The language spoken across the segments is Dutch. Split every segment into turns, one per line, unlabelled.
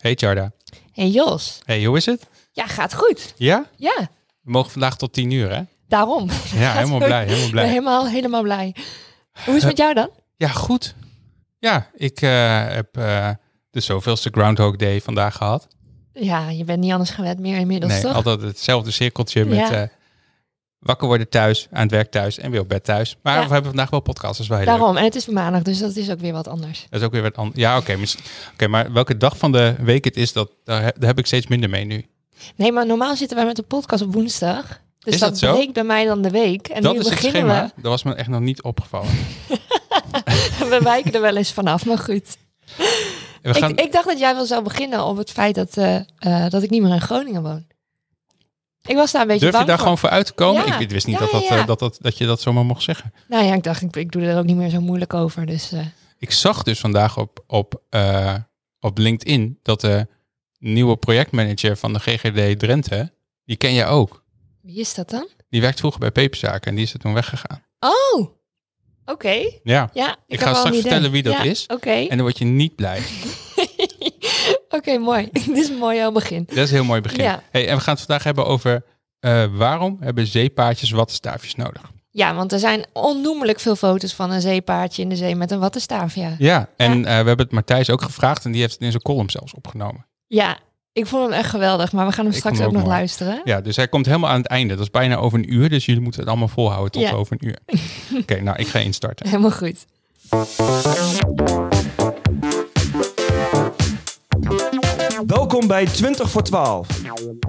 Hey Jarda.
Hey Jos.
Hey, hoe is het?
Ja, gaat goed.
Ja?
Ja,
We mogen vandaag tot tien uur, hè?
daarom.
Ja, helemaal blij, helemaal blij.
helemaal, helemaal blij. Hoe is het met jou dan?
Ja, goed. Ja, ik eh, heb eh, de zoveelste Groundhog Day vandaag gehad.
Ja, je bent niet anders gewend meer inmiddels,
nee,
toch?
altijd hetzelfde cirkeltje met
Ja.
eh, wakker worden thuis, aan het werk thuis en weer op bed thuis. Maar
Ja.
we hebben vandaag wel podcasts, heel leuk.
Daarom. En het is maandag, dus dat is ook weer wat anders.
Dat is ook weer wat anders. Ja, oké. oké, maar welke dag van de week het is, dat, daar, he- daar heb ik steeds minder mee nu.
Nee, maar normaal zitten wij met de podcast op woensdag. Dus
Is
dat,
dat zo?
breekt bij mij dan de week. En
dat
nu
is het
beginnen
schema. Dat was me echt nog niet opgevallen.
we. Wijken er wel eens vanaf, maar goed.
Gaan,
Ik, ik dacht dat jij wel zou beginnen op het feit dat, eh, eh, dat ik niet meer in Groningen woon. Ik was daar een beetje
durf je
bang
daar
voor.
gewoon voor uit te komen?
Ja.
Ik wist niet
Ja,
dat, dat,
ja,
eh, dat, dat, dat je dat zomaar mocht zeggen.
Nou ja, ik dacht, ik, ik doe er ook niet meer zo moeilijk over. Dus eh,
Ik zag dus vandaag op, op, eh, op LinkedIn dat de nieuwe projectmanager van de GGD Drenthe, die ken jij ook.
wie is dat dan?
Die werkt vroeger bij Peperzaken en die is er toen weggegaan.
Oh, oké.
Ja,
Ja,
Ik ga straks vertellen wie dat is.
Oké,
en dan word je niet blij.
oké, mooi. Dit is een mooi begin.
Dat is een heel mooi begin.
Ja.
Hey, en we gaan het vandaag hebben over eh, waarom hebben zeepaardjes wattenstaafjes nodig?
Ja, want er zijn onnoemelijk veel foto's van een zeepaardje in de zee met een wattenstaaf. Ja,
Ja, en eh, we hebben het Matthijs ook gevraagd en die heeft het in zijn column zelfs opgenomen.
ja ik vond hem echt geweldig, maar we gaan hem
Ik
straks ook, nog luisteren.
Ja, dus hij komt helemaal aan het einde. Dat is bijna over een uur, dus jullie moeten het allemaal volhouden tot
Ja.
over een uur. Oké, nou, ik ga instarten.
Helemaal goed.
Welkom bij 20 voor 12,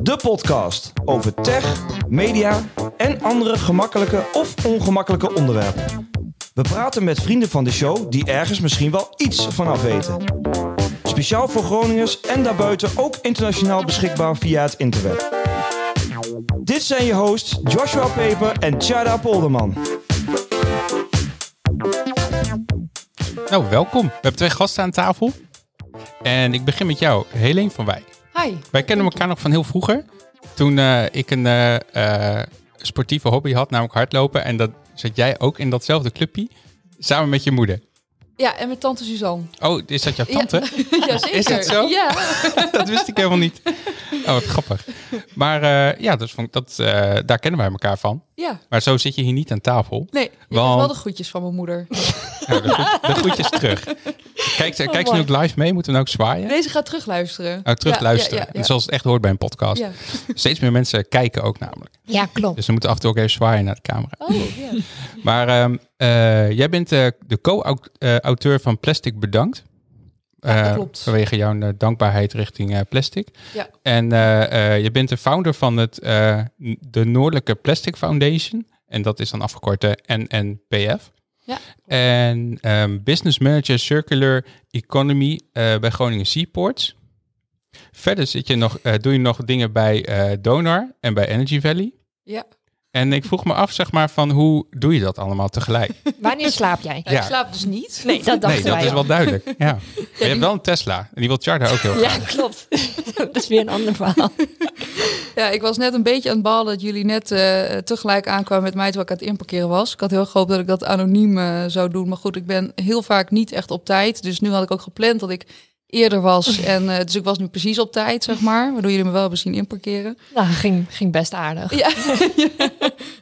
de podcast over tech, media en andere gemakkelijke of ongemakkelijke onderwerpen. We praten met vrienden van de show die ergens misschien wel iets vanaf weten. Speciaal voor Groningers en daarbuiten ook internationaal beschikbaar via het interweb. Dit zijn je hosts Joshua Peper en Tjada Polderman.
Nou, welkom. We hebben twee gasten aan tafel. En ik begin met jou, Helene van Wijk.
Hi.
Wij kennen elkaar nog van heel vroeger. Toen eh, ik een eh, eh, sportieve hobby had, namelijk hardlopen. En dat zat jij ook in datzelfde clubje, samen met je moeder.
Ja, en met tante Suzanne.
Oh, is dat jouw tante?
Ja, zeker.
Is dat zo?
Ja.
dat wist ik helemaal niet. Oh, wat grappig. Maar eh, ja, dus vond dat, eh, daar kennen wij elkaar van.
ja.
Maar zo zit je hier niet aan tafel.
Nee,
Want-
wel de groetjes van mijn moeder.
Nou, de, groet- de groetjes terug. Kijk, ze- kijk ze nu ook live mee? Moeten we nou ook zwaaien?
Deze gaat terugluisteren.
Oh, terug
Ja,
luisteren.
Ja, ja, ja.
En Zoals het echt hoort bij een podcast.
Ja.
Steeds meer mensen kijken ook namelijk.
Ja, klopt.
Dus ze moeten af en toe ook even zwaaien naar de camera.
Oh, ja.
Maar ehm, eh, jij bent eh, de co-auteur van Plastic Bedankt.
Ja, dat
Eh,
klopt.
Vanwege jouw eh, dankbaarheid richting eh, plastic.
Ja.
En eh, eh, je bent de founder van het, eh, de Noordelijke Plastic Foundation. En dat is dan afgekort de NNPF.
Ja.
En ehm, business manager circular economy eh, bij Groningen Seaports. Verder zit je nog, eh, doe je nog dingen bij eh, Donar en bij Energy Valley.
Ja.
En ik vroeg me af, zeg maar, van hoe doe je dat allemaal tegelijk?
Wanneer slaap jij?
Ja. Ik slaap dus niet.
Nee, dat
nee, dat is wel duidelijk. Ja. Maar je hebt wel een Tesla. En die wil Charda ook heel graag.
Ja, klopt. dat is weer een ander verhaal.
Ja, ik was net een beetje aan het ballen dat jullie net eh, tegelijk aankwamen met mij terwijl ik aan het inparkeren was. Ik had heel gehoopt dat ik dat anoniem eh, zou doen. Maar goed, ik ben heel vaak niet echt op tijd. Dus nu had ik ook gepland dat ik eerder was. En, eh, dus ik was nu precies op tijd, zeg maar. Waardoor jullie me wel hebben zien inparkeren.
Nou, ging, ging best aardig.
Ja.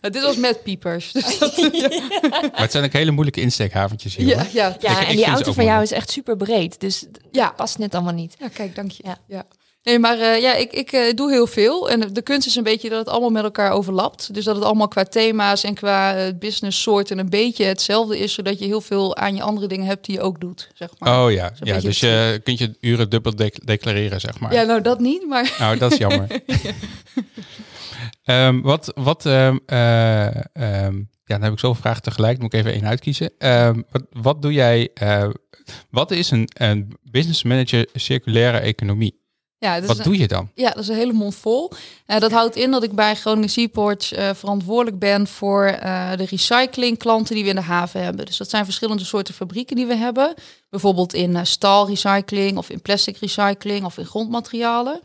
Ja, Dit was met piepers. Dus dat,
Maar het zijn ook hele moeilijke insteekhaventjes hier.
ja,
hoor.
ja,
Ja,
Ik-
en die auto van jou is echt super breed. Dus
ja.
past net allemaal niet.
Ja, kijk, dank je.
Ja.
Nee, maar eh, ja, ik, ik eh, doe heel veel. En de kunst is een beetje dat het allemaal met elkaar overlapt. Dus dat het allemaal qua thema's en qua eh, business soorten een beetje hetzelfde is. Zodat je heel veel aan je andere dingen hebt die je ook doet, zeg maar.
Oh ja, ja dus je kunt je uren dubbel dec- declareren, zeg maar.
Ja, nou dat niet, maar
Nou, dat is jammer. Ehm, wat, wat, ehm, eh, em, ja, dan heb ik zoveel vragen tegelijk, moet ik even één uitkiezen. Ehm, wat, wat doe jij, wat is een, een business manager circulaire economie?
Ja,
Wat
een-
doe je dan?
Ja, dat is een hele mond vol. Eh, dat houdt in dat ik bij Groningen Seaports eh, verantwoordelijk ben voor eh, de recyclingklanten die we in de haven hebben. Dus dat zijn verschillende soorten fabrieken die we hebben. Bijvoorbeeld in staalrecycling of in plastic recycling of in grondmaterialen.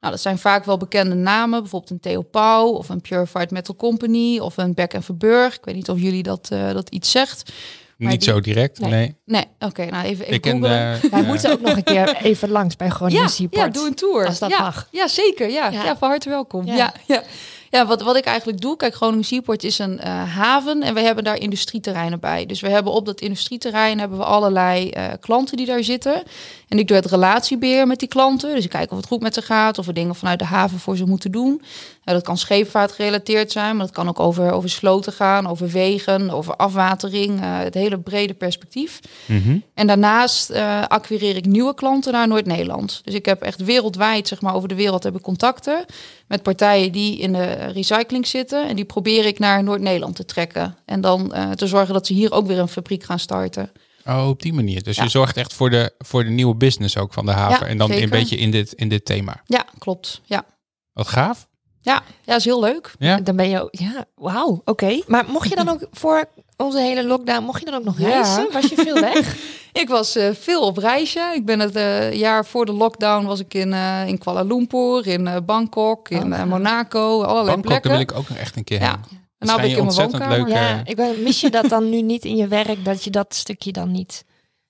Nou, dat zijn vaak wel bekende namen, bijvoorbeeld een Theo Pauw of een Purified Metal Company of een Beck en Verburg. Ik weet niet of jullie dat, dat iets zegt. Maar
Niet
die-
zo direct,
Nee.
nee.
Nee, oké, nou even, even
Ik ken
googlen.
de...
Wij moeten ook nog een keer even langs bij Groningen
ja,
Seaport.
ja, doe een tour.
Als dat
ja,
mag.
Ja, zeker. Ja,
Ja.
ja. van harte welkom.
Ja.
Ja. Ja, ja. wat, wat ik eigenlijk doe, kijk, Groningen Seaport is een eh, haven en we hebben daar industrieterreinen bij. Dus we hebben op dat industrieterrein hebben we allerlei eh, klanten die daar zitten. En ik doe het relatiebeheer met die klanten. Dus ik kijk of het goed met ze gaat, of we dingen vanuit de haven voor ze moeten doen. Eh, dat kan scheepvaart gerelateerd zijn, maar dat kan ook over, over sloten gaan, over wegen, over afwatering. eh, het hele brede perspectief.
Mhm.
En daarnaast eh acquireer ik nieuwe klanten naar Noord-Nederland. Dus ik heb echt wereldwijd, zeg maar, over de wereld heb ik contacten met partijen die in de recycling zitten. En die probeer ik naar Noord-Nederland te trekken. En dan eh, te zorgen dat ze hier ook weer een fabriek gaan starten.
Oh, op die manier. Dus
Ja.
je zorgt echt voor de, voor de nieuwe business ook van de haven.
Ja,
en dan een beetje in dit, in dit thema.
Ja, klopt. Ja,
Wat gaaf.
ja, ja is heel leuk.
Ja.
Dan ben je ook, ja, wauw, oké. Maar mocht je dan ook voor onze hele lockdown, mocht je dan ook nog
Ja.
reizen? Was je veel weg?
Ik was eh, veel op reisje. Ik ben het eh, jaar voor de lockdown was ik in, eh, in Kuala Lumpur, in eh, Bangkok, in
Oh,
eh, Monaco, allerlei
Bangkok, daar
plekken.
wil ik ook nog echt een keer
Ja.
heen.
En nou ben ik in mijn woonkamer.
leuk.
ja, ik ben, mis je dat dan nu niet in je werk, dat je dat stukje dan niet...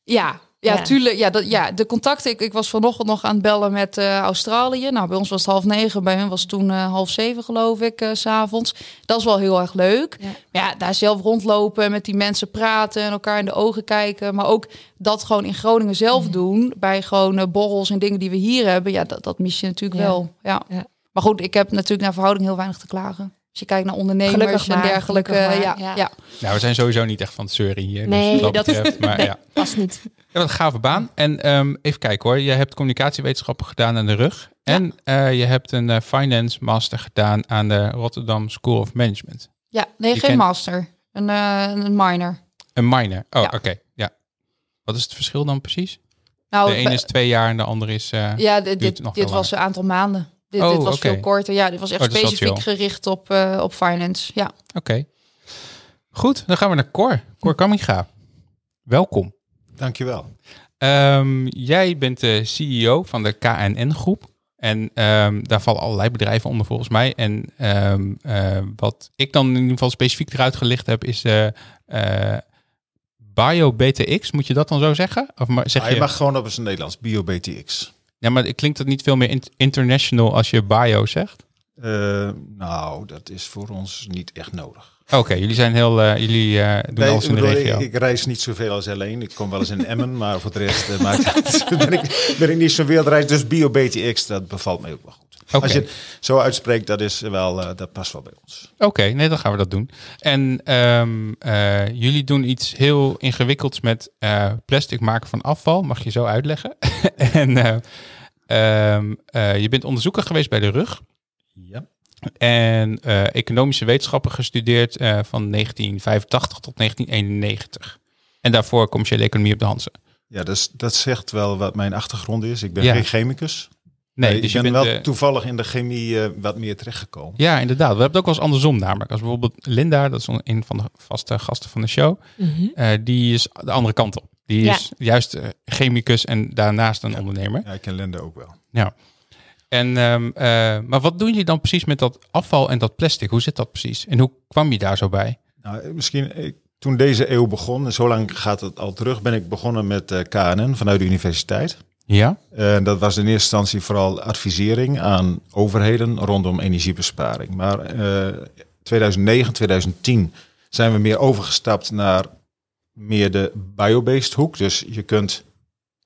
Ja, ja,
Ja.
tuurlijk. Ja, dat, ja, de contacten. Ik, ik was vanochtend nog aan het bellen met eh, Australië. Nou, bij ons was het half negen. Bij hen was het toen eh, half zeven, geloof ik, eh, s s'avonds. Dat is wel heel erg leuk.
Ja.
Maar ja, daar zelf rondlopen, met die mensen praten en elkaar in de ogen kijken. Maar ook dat gewoon in Groningen zelf doen. Bij gewoon borrels en dingen die we hier hebben. Ja, dat, dat mis je natuurlijk
Ja.
wel. Ja.
Ja.
Maar goed, ik heb natuurlijk naar verhouding heel weinig te klagen. Als je kijkt naar ondernemers
Gelukkig
en
maar,
dergelijke.
gelukkig
Ja,
ja.
ja.
Nou, we zijn sowieso niet echt van het zeuren hier.
Nee,
dus wat
dat-
dat betreft. Maar
nee.
ja.
Pas niet.
Ja, wat een gave baan. En ehm, even kijken hoor. Je hebt communicatiewetenschappen gedaan aan de rug. En eh, je hebt een eh, finance master gedaan aan de Rotterdam School of Management.
ja nee,
Je
geen
kent-
master. Een, eh, een minor.
Een minor. Oh,
Ja.
oké. Ja. Wat is het verschil dan precies?
Nou,
de ene is twee jaar en de andere is... eh,
Ja, dit,
duurt
dit,
nog
dit
veel
was een aantal maanden. Dit,
Oh,
dit was
oké.
veel korter. Ja, dit was echt
Oh,
specifiek gericht op, eh, op finance. Ja.
Oké. Goed, dan gaan we naar Cor. Cor Kamminga. Welkom.
Dankjewel.
Ehm, jij bent de CEO van de KNN-groep. En ehm, daar vallen allerlei bedrijven onder volgens mij. En ehm, eh, wat ik dan in ieder geval specifiek eruit gelicht heb, is de eh BioBTX. Moet je dat dan zo zeggen? Of maar zeg
Ah,
je,
je mag gewoon op zijn Nederlands, BioBTX.
Ja, maar klinkt dat niet veel meer int- international als je bio zegt?
Eh, nou, dat is voor ons niet echt nodig.
Oké, jullie zijn heel, eh, jullie eh, doen
Nee,
alles in de regio.
Ik, ik reis niet zoveel als alleen. Ik kom wel eens in Emmen, maar voor de rest eh, maakt het, ben, ik, ben ik niet zo'n wereldreis. Dus BioBTX, dat bevalt mij ook wel goed. Als je het zo uitspreekt, dat, is wel, dat past wel bij ons.
Oké, nee, dan gaan we dat doen. En ehm, eh, jullie doen iets heel ingewikkelds met plastic maken van afval. Mag je zo uitleggen? en eh, ehm, eh, je bent onderzoeker geweest bij de RUG.
Ja.
En eh, economische wetenschappen gestudeerd eh, van 1985 tot 1991. En daarvoor commerciële economie op de Hansen.
Ja, dus, dat zegt wel wat mijn achtergrond is. Ik ben
Ja.
geen chemicus.
Nee,
Nee,
dus
ik
je
ben
bent...
wel
eh,
toevallig in de chemie eh, wat meer terechtgekomen.
ja, inderdaad. We hebben het ook wel eens andersom namelijk. Als bijvoorbeeld Linda, dat is een van de vaste gasten van de show.
Mhm.
Eh, die is de andere kant op. Die
Ja.
is juist eh, chemicus en daarnaast een ondernemer.
Ja, ik ken Linda ook wel.
En, ehm, eh, maar wat doen jullie dan precies met dat afval en dat plastic? Hoe zit dat precies? En hoe kwam je daar zo bij?
Nou, misschien eh, toen deze eeuw begon, en zo lang gaat het al terug, ben ik begonnen met eh, KNN vanuit de universiteit.
Ja?
En dat was in eerste instantie vooral advisering aan overheden rondom energiebesparing. Maar eh 2009, 2010 zijn we meer overgestapt naar meer de biobased hoek. Dus je kunt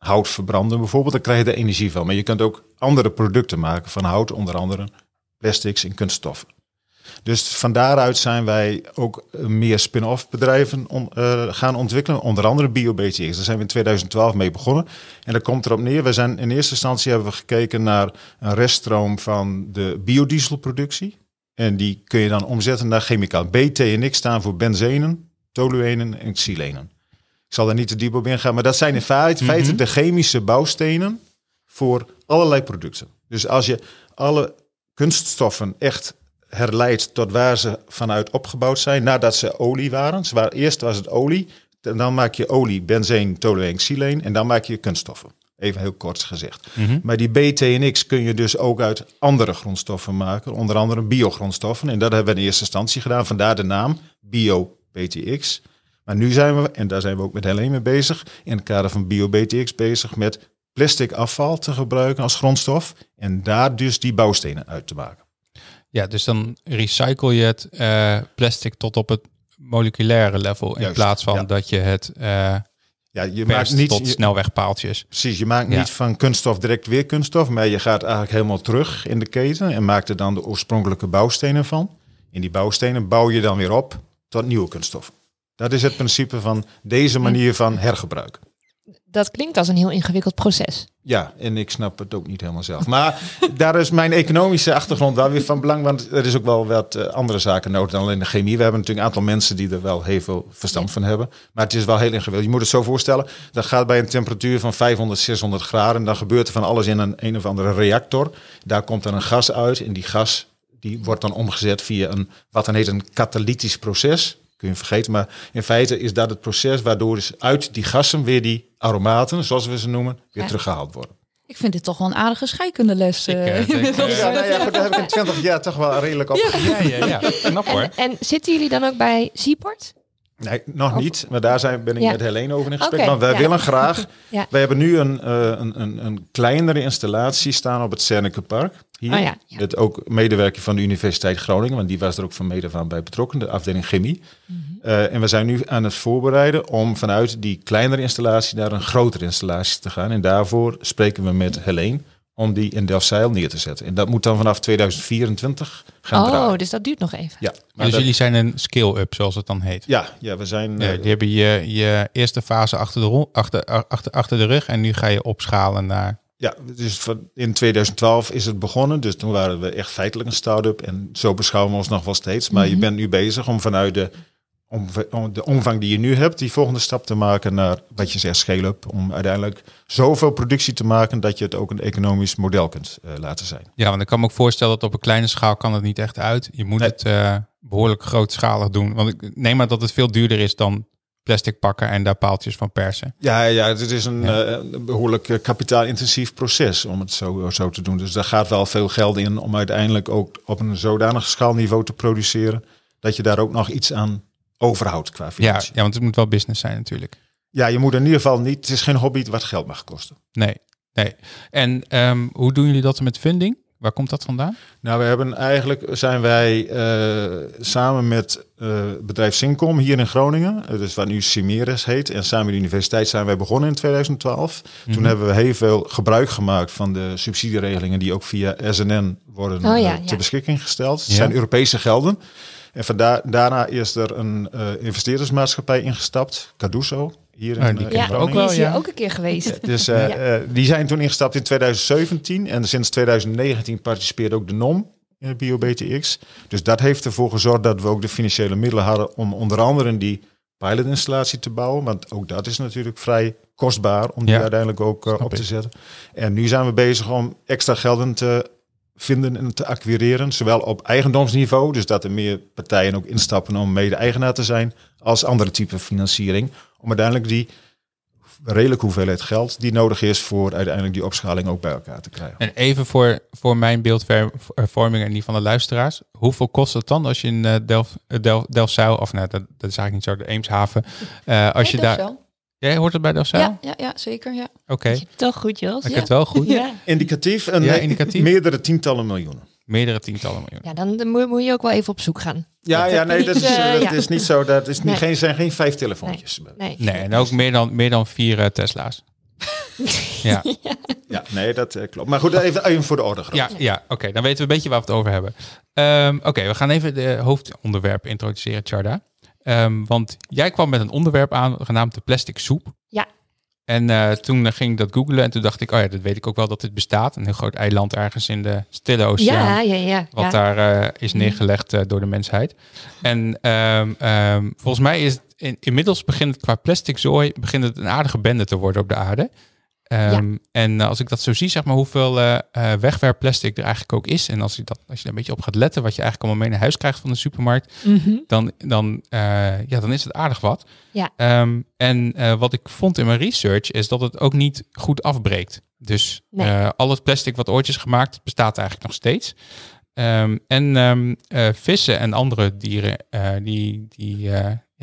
hout verbranden bijvoorbeeld, daar krijg je de energie van. Maar je kunt ook andere producten maken van hout, onder andere plastics en kunststoffen. Dus van daaruit zijn wij ook eh, meer spin-off bedrijven eh, gaan ontwikkelen, onder andere BioBTX. Daar zijn we in 2012 mee begonnen. En dat komt erop neer, we zijn in eerste instantie hebben we gekeken naar een reststroom van de biodieselproductie. En die kun je dan omzetten naar chemicaal. BT en X staan voor benzenen, toluenen en xylenen. Ik zal daar niet te diep op ingaan, maar dat zijn in feite,
Mhm.
feite de chemische bouwstenen voor allerlei producten. Dus als je alle kunststoffen echt herleidt tot waar ze vanuit opgebouwd zijn, nadat ze olie waren. Ze waren eerst was het olie, en dan maak je olie, benzeen, tolueen, xyleen en dan maak je kunststoffen. Even heel kort gezegd.
Mhm.
Maar die BTNX kun je dus ook uit andere grondstoffen maken, onder andere biogrondstoffen. En dat hebben we in eerste instantie gedaan, vandaar de naam BioBTX. Maar nu zijn we, en daar zijn we ook met Helene mee bezig, in het kader van BioBTX bezig met plastic afval te gebruiken als grondstof. En daar dus die bouwstenen uit te maken.
Ja, dus dan recycle je het eh, plastic tot op het moleculaire level. In plaats van
ja.
dat je het eh
Ja, je maakt niet,
tot
je-
snelwegpaaltjes.
Precies, je maakt
Ja.
niet van kunststof direct weer kunststof, maar je gaat eigenlijk helemaal terug in de keten en maakt er dan de oorspronkelijke bouwstenen van. In die bouwstenen bouw je dan weer op tot nieuwe kunststof. Dat is het principe van deze manier van hergebruik.
Dat klinkt als een heel ingewikkeld proces.
Ja, en ik snap het ook niet helemaal zelf. Maar daar is mijn economische achtergrond wel weer van belang, want er is ook wel wat eh, andere zaken nodig dan alleen de chemie. We hebben natuurlijk een aantal mensen die er wel heel veel verstand van hebben. Maar het is wel heel ingewikkeld. Je moet het zo voorstellen, dat gaat bij een temperatuur van 500, 600 graden. Dan gebeurt er van alles in een een of andere reactor. Daar komt dan een gas uit en die gas die wordt dan omgezet via een, wat dan heet een katalytisch proces. Kun je vergeten, maar in feite is dat het proces waardoor dus uit die gassen weer die aromaten, zoals we ze noemen, weer
Ja.
teruggehaald worden.
Ik vind dit toch wel een aardige scheikundeles.
Ik,
eh,
eh, denk,
inmiddels.
eh,
Ja, nou ja, goed, daar heb ik in 20 jaar toch wel redelijk op.
Ja, ja, ja. Knap hoor.
En, en zitten jullie dan ook bij Seaport?
Nee, nog niet. Maar daar zijn, ben ik
Ja.
met Helene over in gesprek. Want wij
ja.
willen graag.
Ja.
Wij hebben nu een, eh, een, een, een kleinere installatie staan op het Cerneke Park. Hier.
Oh
ook medewerker van de Universiteit Groningen. Want die was er ook van mede van bij betrokken. De afdeling chemie.
Mhm.
Eh, en we zijn nu aan het voorbereiden om vanuit die kleinere installatie naar een grotere installatie te gaan. En daarvoor spreken we met Helene om die in Delfzijl neer te zetten. En dat moet dan vanaf 2024 gaan
Oh,
draaien.
dus dat duurt nog even.
Ja, maar
Dus
dat-
jullie zijn een scale-up, zoals het dan heet.
ja, ja, we zijn...
Ja,
eh,
die hebben je, je eerste fase achter de, achter, achter, achter de rug en nu ga je opschalen naar...
Ja, dus van- in 2012 is het begonnen. Dus toen waren we echt feitelijk een start-up. En zo beschouwen we ons nog wel steeds. Maar je bent nu bezig om vanuit de, om, de omvang die je nu hebt... die volgende stap te maken naar wat je zegt scale-up. Om uiteindelijk zoveel productie te maken... dat je het ook een economisch model kunt eh, laten zijn.
Ja, want ik kan me ook voorstellen dat op een kleine schaal kan het niet echt uit. Je moet
Nee.
het eh, behoorlijk grootschalig doen. Want ik neem maar dat het veel duurder is dan plastic pakken en daar paaltjes van persen.
Ja, ja het is een,
Ja.
eh, behoorlijk eh, kapitaalintensief proces om het zo, zo te doen. Dus daar gaat wel veel geld in om uiteindelijk ook op een zodanig schaalniveau te produceren... dat je daar ook nog iets aan overhoudt qua
Ja,
financiën.
ja, want het moet wel business zijn natuurlijk.
Ja, je moet in ieder geval niet. Het is geen hobby wat geld mag kosten.
Nee, nee. En ehm, hoe doen jullie dat met funding? Waar komt dat vandaan?
Nou, we hebben eigenlijk zijn wij eh, samen met eh, bedrijf Syncom hier in Groningen, eh, dus wat nu Cimeres heet, en samen met de universiteit zijn wij begonnen in 2012.
Mhm.
Toen hebben we heel veel gebruik gemaakt van de subsidieregelingen die ook via SNN worden
Oh ja,
ter
ja.
beschikking gesteld. Het
Ja.
zijn Europese gelden. En vandaar, daarna is er een eh, investeerdersmaatschappij ingestapt, Caduso, hier in,
Oh, die
eh,
ken
in
ik
Ja,
ook
die
wel,
is hier
ja.
ook een keer geweest.
Dus eh,
Ja.
eh, die zijn toen ingestapt in 2017 en sinds 2019 participeert ook de NOM in BioBTX. Dus dat heeft ervoor gezorgd dat we ook de financiële middelen hadden om onder andere die pilotinstallatie te bouwen. Want ook dat is natuurlijk vrij kostbaar om die
Ja,
uiteindelijk ook eh, op
ik.
te zetten. En nu zijn we bezig om extra gelden te vinden en te acquireren. Zowel op eigendomsniveau, dus dat er meer partijen ook instappen om mede-eigenaar te zijn, als andere type financiering. Om uiteindelijk die redelijke hoeveelheid geld die nodig is voor uiteindelijk die opschaling ook bij elkaar te krijgen.
En even voor, voor mijn beeldvorming en die van de luisteraars. Hoeveel kost het dan als je in eh, Delft, eh, Delf, Delfzijl, of nou, dat, dat is eigenlijk niet zo, de Eemshaven. eh, als je daar... Jij hoort het bij Delfzijl?
Ja, ja, ja, zeker. Ja.
Oké,
hebt Toch goed, Jos.
ik
Ja.
het wel goed.
Ja.
Indicatief, een
Ja, indicatief.
meerdere tientallen miljoenen.
Meerdere tientallen miljoen.
Ja, dan dan moet, moet je ook wel even op zoek gaan.
Ja,
Dat
ja nee,
niet,
dat is,
eh,
dat
ja.
is niet zo. Dat is niet,
Nee.
geen, zijn geen vijf telefoontjes.
Nee.
Nee, en ook meer dan, meer dan vier eh, Tesla's. ja,
Ja, nee, dat eh, klopt. Maar goed, even, even voor de orde.
ja, ja oké. dan weten we een beetje waar we het over hebben. Ehm, oké, we gaan even de hoofdonderwerp introduceren, Charda. Ehm, want jij kwam met een onderwerp aan, genaamd de plastic soep.
Ja.
En eh, toen ging ik dat googlen en toen dacht ik, oh ja, dat weet ik ook wel dat dit bestaat. Een heel groot eiland ergens in de Stille Oceaan.
Ja, ja, ja.
Wat
ja.
daar eh, is neergelegd eh, door de mensheid. En ehm, ehm, volgens mij is het in, inmiddels begint het qua plastic zooi begint het een aardige bende te worden op de aarde. Ehm, En eh, als ik dat zo zie, zeg maar hoeveel eh eh, wegwerpplastic er eigenlijk ook is. En als je, dat, als je er een beetje op gaat letten, wat je eigenlijk allemaal mee naar huis krijgt van de supermarkt,
Mhm.
dan, dan, ja, dan is het aardig wat.
Ja.
Ehm, en wat ik vond in mijn research is dat het ook niet goed afbreekt. Dus
Nee.
al het plastic wat ooit is gemaakt, bestaat eigenlijk nog steeds. Ehm, en vissen en andere dieren, die, die,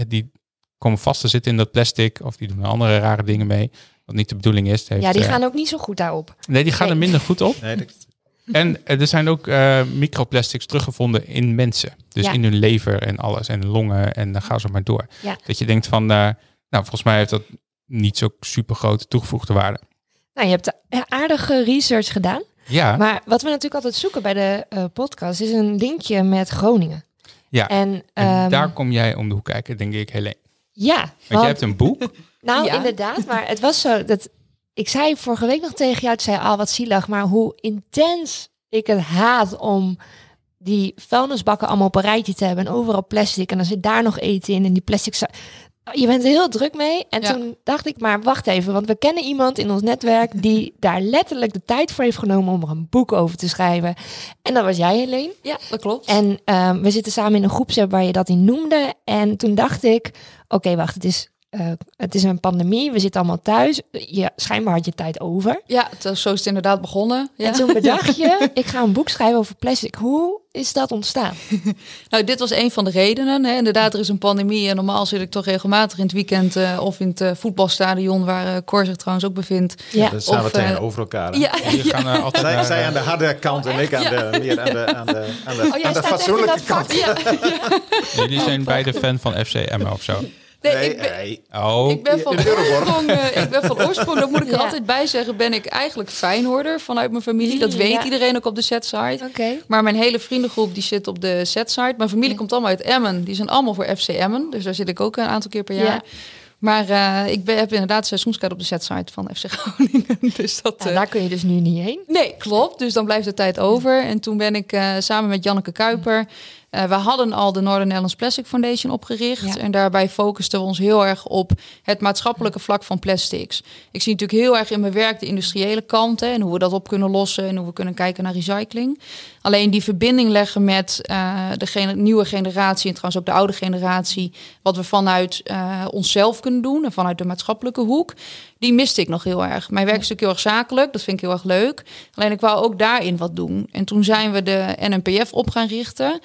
die komen vast te zitten in dat plastic. Of die doen er andere rare dingen mee. Wat niet de bedoeling is. Heeft,
Ja, die
eh,
gaan ook niet zo goed daarop.
Nee, die gaan er minder goed op.
Nee, dat-
En eh, er zijn ook eh, microplastics teruggevonden in mensen. Dus
Ja.
in hun lever en alles. En longen en dan gaan ze maar door.
Ja.
Dat je denkt van, eh, nou volgens mij heeft dat niet zo super grote toegevoegde waarde.
Nou, je hebt aardige research gedaan.
Ja,
Maar wat we natuurlijk altijd zoeken bij de eh, podcast is een linkje met Groningen.
Ja,
En,
en
ehm,
daar kom jij om de hoek kijken, denk ik, Helene.
ja,
Want
want-
jij hebt een boek.
Nou,
Ja.
inderdaad, maar het was zo dat ik zei vorige week nog tegen jou, ik zei ah wat zielig, maar hoe intens ik het haat om die vuilnisbakken allemaal op een rijtje te hebben en overal plastic en dan zit daar nog eten in en die plastic. Je bent er heel druk mee. En
Ja.
toen dacht ik, maar wacht even, want we kennen iemand in ons netwerk die daar letterlijk de tijd voor heeft genomen om er een boek over te schrijven. En dat was jij, Helene.
Ja, dat klopt.
En ehm, we zitten samen in een groepsapp waar je dat in noemde. En toen dacht ik, oké, wacht, het is, eh, het is een pandemie. We zitten allemaal thuis. Je, schijnbaar had je tijd over.
Ja, het- zo is het inderdaad begonnen. Ja.
En toen bedacht je, ik ga een boek schrijven over plastic. Hoe is dat ontstaan?
Nou, dit was een van de redenen. Hè. Inderdaad, er is een pandemie en normaal zit ik toch regelmatig in het weekend eh, of in het eh, voetbalstadion, waar eh Cor zich trouwens ook bevindt.
Ja,
dat staan we tegenover elkaar. hè?
Ja,
Die gaan altijd
Zij,
naar,
zij aan de harde kant en ik aan de, meer aan de, aan de, aan de,
Oh,
aan de fatsoenlijke kant.
Jullie zijn beide fan van FC Emmen of zo.
Nee,
Nee,
ik ben,
nee.
Oh,
ik ben van oorsprong, eh, ik ben van oorsprong, dat moet ik er
Ja.
altijd bij zeggen, ben ik eigenlijk Feyenoorder vanuit mijn familie. Dat
Ja.
weet iedereen ook op de setsite.
oké.
Maar mijn hele vriendengroep die zit op de setsite. Mijn familie
Ja.
komt allemaal uit Emmen. Die zijn allemaal voor FC Emmen. Dus daar zit ik ook een aantal keer per
Ja.
jaar. Maar eh, ik ben, heb inderdaad seizoenskaart op de setsite van FC Groningen. Dus dat,
Ja,
eh,
daar kun je dus nu niet heen.
Nee, klopt. Dus dan blijft de tijd over. En toen ben ik eh, samen met Janneke Kuiper. Eh, we hadden al de Northern Netherlands Plastic Foundation opgericht.
Ja.
En daarbij focusten we ons heel erg op het maatschappelijke vlak van plastics. Ik zie natuurlijk heel erg in mijn werk de industriële kant. Hè, en hoe we dat op kunnen lossen. En hoe we kunnen kijken naar recycling. Alleen die verbinding leggen met eh, de nieuwe generatie. En trouwens ook de oude generatie. Wat we vanuit eh, onszelf kunnen doen. En vanuit de maatschappelijke hoek. Die miste ik nog heel erg. Mijn werk is natuurlijk heel erg zakelijk. Dat vind ik heel erg leuk. Alleen ik wou ook daarin wat doen. En toen zijn we de NNPF op gaan richten.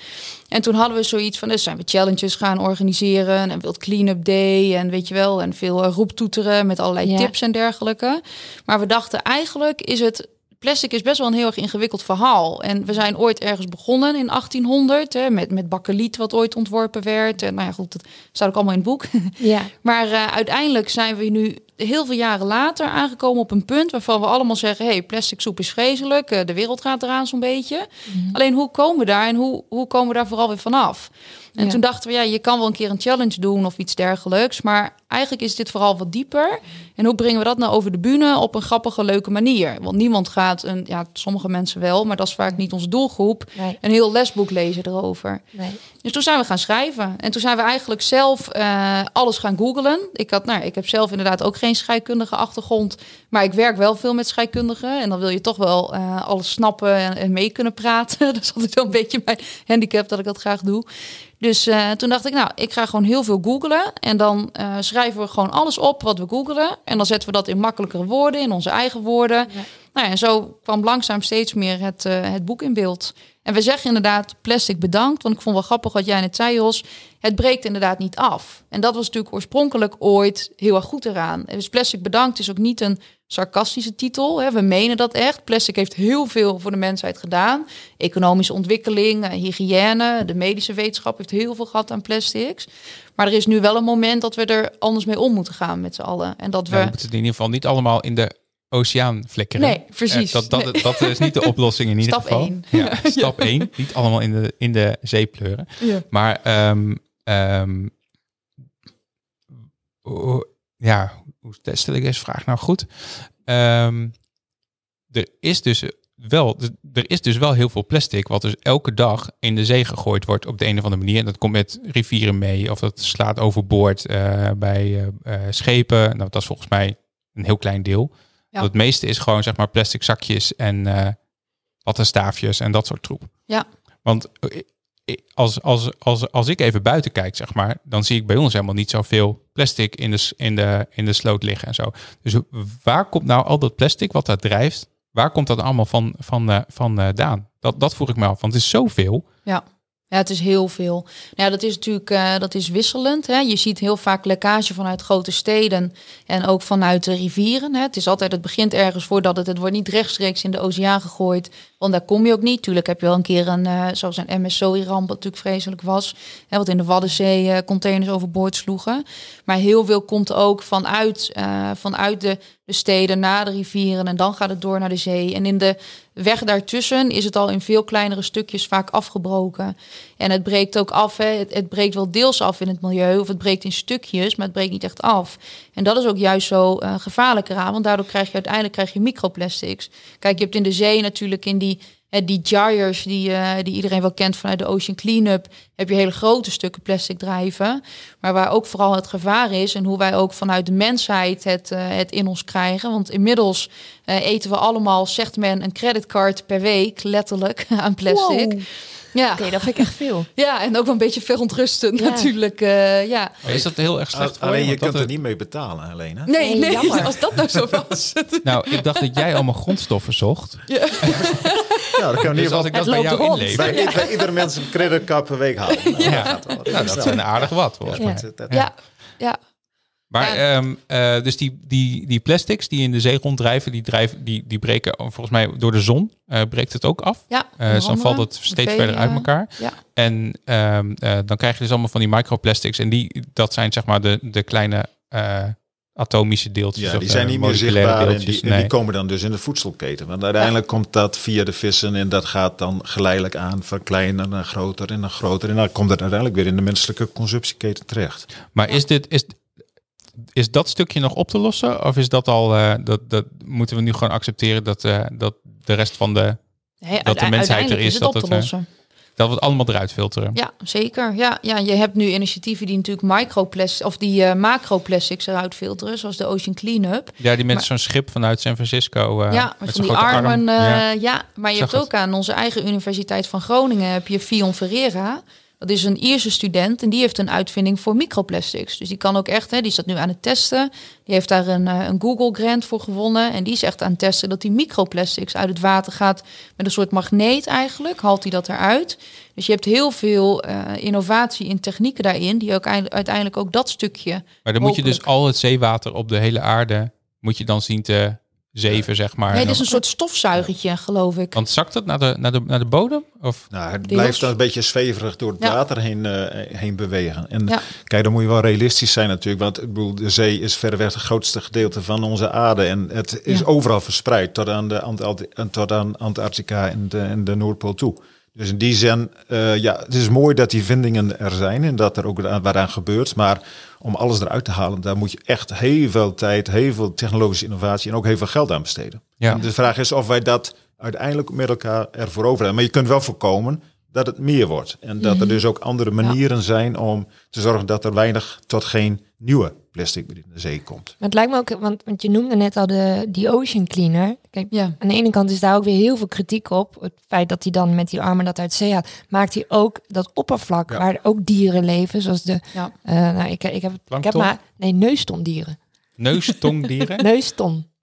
En toen hadden we zoiets van, dus zijn we challenges gaan organiseren. En World Cleanup Day. En weet je wel, en veel eh, roeptoeteren met allerlei
Ja.
tips en dergelijke. Maar we dachten eigenlijk is het... Plastic is best wel een heel erg ingewikkeld verhaal. En we zijn ooit ergens begonnen in 1800 hè, met, met bakkeliet wat ooit ontworpen werd. En nou ja, goed, dat staat ook allemaal in het boek.
Ja,
Maar eh, uiteindelijk zijn we nu heel veel jaren later aangekomen op een punt waarvan we allemaal zeggen: hey, plastic soep is vreselijk, eh, de wereld gaat eraan zo'n beetje. Alleen hoe komen we daar en hoe, hoe komen we daar vooral weer vanaf? En
Ja.
toen dachten we, ja, je kan wel een keer een challenge doen of iets dergelijks, maar eigenlijk is dit vooral wat dieper. En hoe brengen we dat nou over de bühne op een grappige, leuke manier? Want niemand gaat, een, ja, sommige mensen wel, maar dat is vaak niet onze doelgroep,
nee,
een heel lesboek lezen erover.
nee.
Dus toen zijn we gaan schrijven. En toen zijn we eigenlijk zelf eh, alles gaan googlen. Ik, had, nou, ik heb zelf inderdaad ook geen scheikundige achtergrond. Maar ik werk wel veel met scheikundigen. En dan wil je toch wel eh, alles snappen en, en mee kunnen praten. Dat is altijd wel een beetje mijn handicap dat ik dat graag doe. Dus eh, toen dacht ik, nou, ik ga gewoon heel veel googlen. En dan schrijven we gewoon alles op wat we googelen. En dan zetten we dat in makkelijkere woorden, in onze eigen woorden.
Ja.
Nou ja, en zo kwam langzaam steeds meer het, eh, het boek in beeld. En we zeggen inderdaad plastic bedankt. Want ik vond wel grappig wat jij net zei, Jos. Het breekt inderdaad niet af. En dat was natuurlijk oorspronkelijk ooit heel erg goed eraan. En dus plastic bedankt is ook niet een sarcastische titel. Hè. We menen dat echt. Plastic heeft heel veel voor de mensheid gedaan. Economische ontwikkeling, eh, hygiëne, de medische wetenschap heeft heel veel gehad aan plastics. Maar er is nu wel een moment dat we er anders mee om moeten gaan met z'n allen. En dat we...
we moeten het in ieder geval niet allemaal in de oceaan flikkeren.
Nee, precies.
Eh, dat, dat, dat is niet de oplossing in ieder
Stap
geval.
één.
Ja, stap 1. Niet allemaal in de, in de zee pleuren.
Ja.
Maar ehm, ehm, ja, hoe stel ik deze vraag nou goed? Ehm, er is dus wel, er is dus wel heel veel plastic wat dus elke dag in de zee gegooid wordt op de een of andere manier. En dat komt met rivieren mee of dat slaat overboord eh, bij eh, schepen. Nou, dat is volgens mij een heel klein deel.
Ja.
Het meeste is gewoon zeg maar plastic zakjes en wattenstaafjes en dat soort troep.
Ja.
Want eh, eh, als, als, als, als ik even buiten kijk, zeg maar, dan zie ik bij ons helemaal niet zoveel plastic in de, in de, in de sloot liggen en zo. Dus waar komt nou al dat plastic wat daar drijft, waar komt dat allemaal van, van, van eh, Daan? Dat, dat vroeg ik me af, want het is zoveel.
Ja. Ja, het is heel veel. Nou, ja, dat is natuurlijk uh, dat is wisselend. Hè. Je ziet heel vaak lekkage vanuit grote steden en ook vanuit de rivieren. Hè. Het is altijd, het begint ergens voordat het, het wordt niet rechtstreeks in de oceaan gegooid. Want daar kom je ook niet. Tuurlijk heb je wel een keer een, uh, zoals een MSO-ramp, wat natuurlijk vreselijk was. Hè, wat in de Waddenzee uh, containers overboord sloegen. Maar heel veel komt ook vanuit, vanuit de, de steden naar de rivieren. En dan gaat het door naar de zee. En in de weg daartussen is het al in veel kleinere stukjes vaak afgebroken. En het breekt ook af. Hè. Het, het, breekt wel deels af in het milieu, of het breekt in stukjes, maar het breekt niet echt af. En dat is ook juist zo uh, gevaarlijk eraan, want daardoor krijg je uiteindelijk krijg je microplastics. Kijk, je hebt in de zee natuurlijk in die die gyres die, uh, die iedereen wel kent vanuit de Ocean Cleanup, heb je hele grote stukken plastic drijven. Maar waar ook vooral het gevaar is en hoe wij ook vanuit de mensheid het, uh, het in ons krijgen. Want inmiddels eten we allemaal, zegt men, een creditcard per week, letterlijk, aan plastic.
Ja. Oké, okay, dat vind ik echt veel.
Ja, en ook wel een beetje verontrustend ja. natuurlijk. Uh, ja.
Maar is dat heel erg slecht voor
Alleen je,
je
kunt er niet mee betalen, alleen hè?
Nee, nee, nee als dat nou zo was.
nou, ik dacht dat jij allemaal grondstoffen zocht.
Ja, ja dat kan
dus
niet
als ik dat bij jou inleef.
Bij, ja. bij iedere mens een creditcard per week halen. Nou,
ja, dat, nou, dat zijn aardig wat volgens mij.
Ja, ja.
Maar ja. um, uh, dus die, die, die plastics die in de zee ronddrijven, die, drijven, die, die breken volgens mij door de zon, uh, breekt het ook af.
Ja,
uh, dus dan valt het steeds
vee,
verder uit elkaar.
Ja.
En um, dan krijg je dus allemaal van die microplastics. En die, dat zijn zeg maar de, de kleine atomische deeltjes.
Ja, die zijn niet meer zichtbaar en die,
nee.
en die komen dan dus in de voedselketen. Want uiteindelijk ja. komt dat via de vissen en dat gaat dan geleidelijk aan verkleinen en groter en dan groter. En dan komt het uiteindelijk weer in de menselijke consumptieketen terecht.
Maar is dit... Is, is dat stukje nog op te lossen? Of is dat al, uh, dat, dat moeten we nu gewoon accepteren dat, uh, dat de rest van de,
hey,
dat de mensheid er is,
is
dat,
op
het,
te lossen.
dat we het allemaal eruit filteren?
Ja, zeker. Ja, ja, je hebt nu initiatieven die natuurlijk microplastics of die uh, macroplastics eruit filteren, zoals de Ocean Cleanup.
Ja, die met zo'n schip vanuit San Francisco.
ja, met,
met
van die armen. Arm. Ja. ja. maar je hebt
het.
ook aan onze eigen Universiteit van Groningen heb je Fion Ferreira. Dat is een Ierse student en die heeft een uitvinding voor microplastics. Dus die kan ook echt, hè, die staat nu aan het testen. Die heeft daar een, een Google grant voor gewonnen. En die is echt aan het testen dat die microplastics uit het water gaat met een soort magneet eigenlijk. Haalt hij dat eruit. Dus je hebt heel veel uh, innovatie in technieken daarin, die ook uiteindelijk ook dat stukje.
Maar dan moet je dus al het zeewater op de hele aarde, moet je dan zien te zeven, zeg maar.
Nee, dit is een soort stofzuigertje, geloof ik.
Want zakt het naar de, naar de, naar de bodem? Of?
Nou, het blijft dan een beetje zweverig door het ja. water heen, uh, heen bewegen. En ja. kijk, dan moet je wel realistisch zijn natuurlijk. Want ik bedoel, de zee is verreweg het grootste gedeelte van onze aarde. En het is ja. overal verspreid tot aan, de tot aan Antarctica en de, en de Noordpool toe. Dus in die zin, uh, ja, het is mooi dat die vindingen er zijn en dat er ook wat aan gebeurt. Maar om alles eruit te halen, daar moet je echt heel veel tijd, heel veel technologische innovatie en ook heel veel geld aan besteden.
Ja.
En de vraag is of wij dat uiteindelijk met elkaar ervoor over hebben. Maar je kunt wel voorkomen dat het meer wordt. En dat er dus ook andere manieren ja. zijn om te zorgen dat er weinig tot geen nieuwe plastic in de zee komt.
Maar het lijkt me ook, want, want je noemde net al de die ocean cleaner. Kijk,
ja.
aan de ene kant is daar ook weer heel veel kritiek op. Het feit dat hij dan met die armen dat uit zee haalt, maakt hij ook dat oppervlak ja. waar ook dieren leven, zoals de,
ja.
uh, nou ik, ik heb, ik heb maar, nee, neustondieren.
Neustongdieren?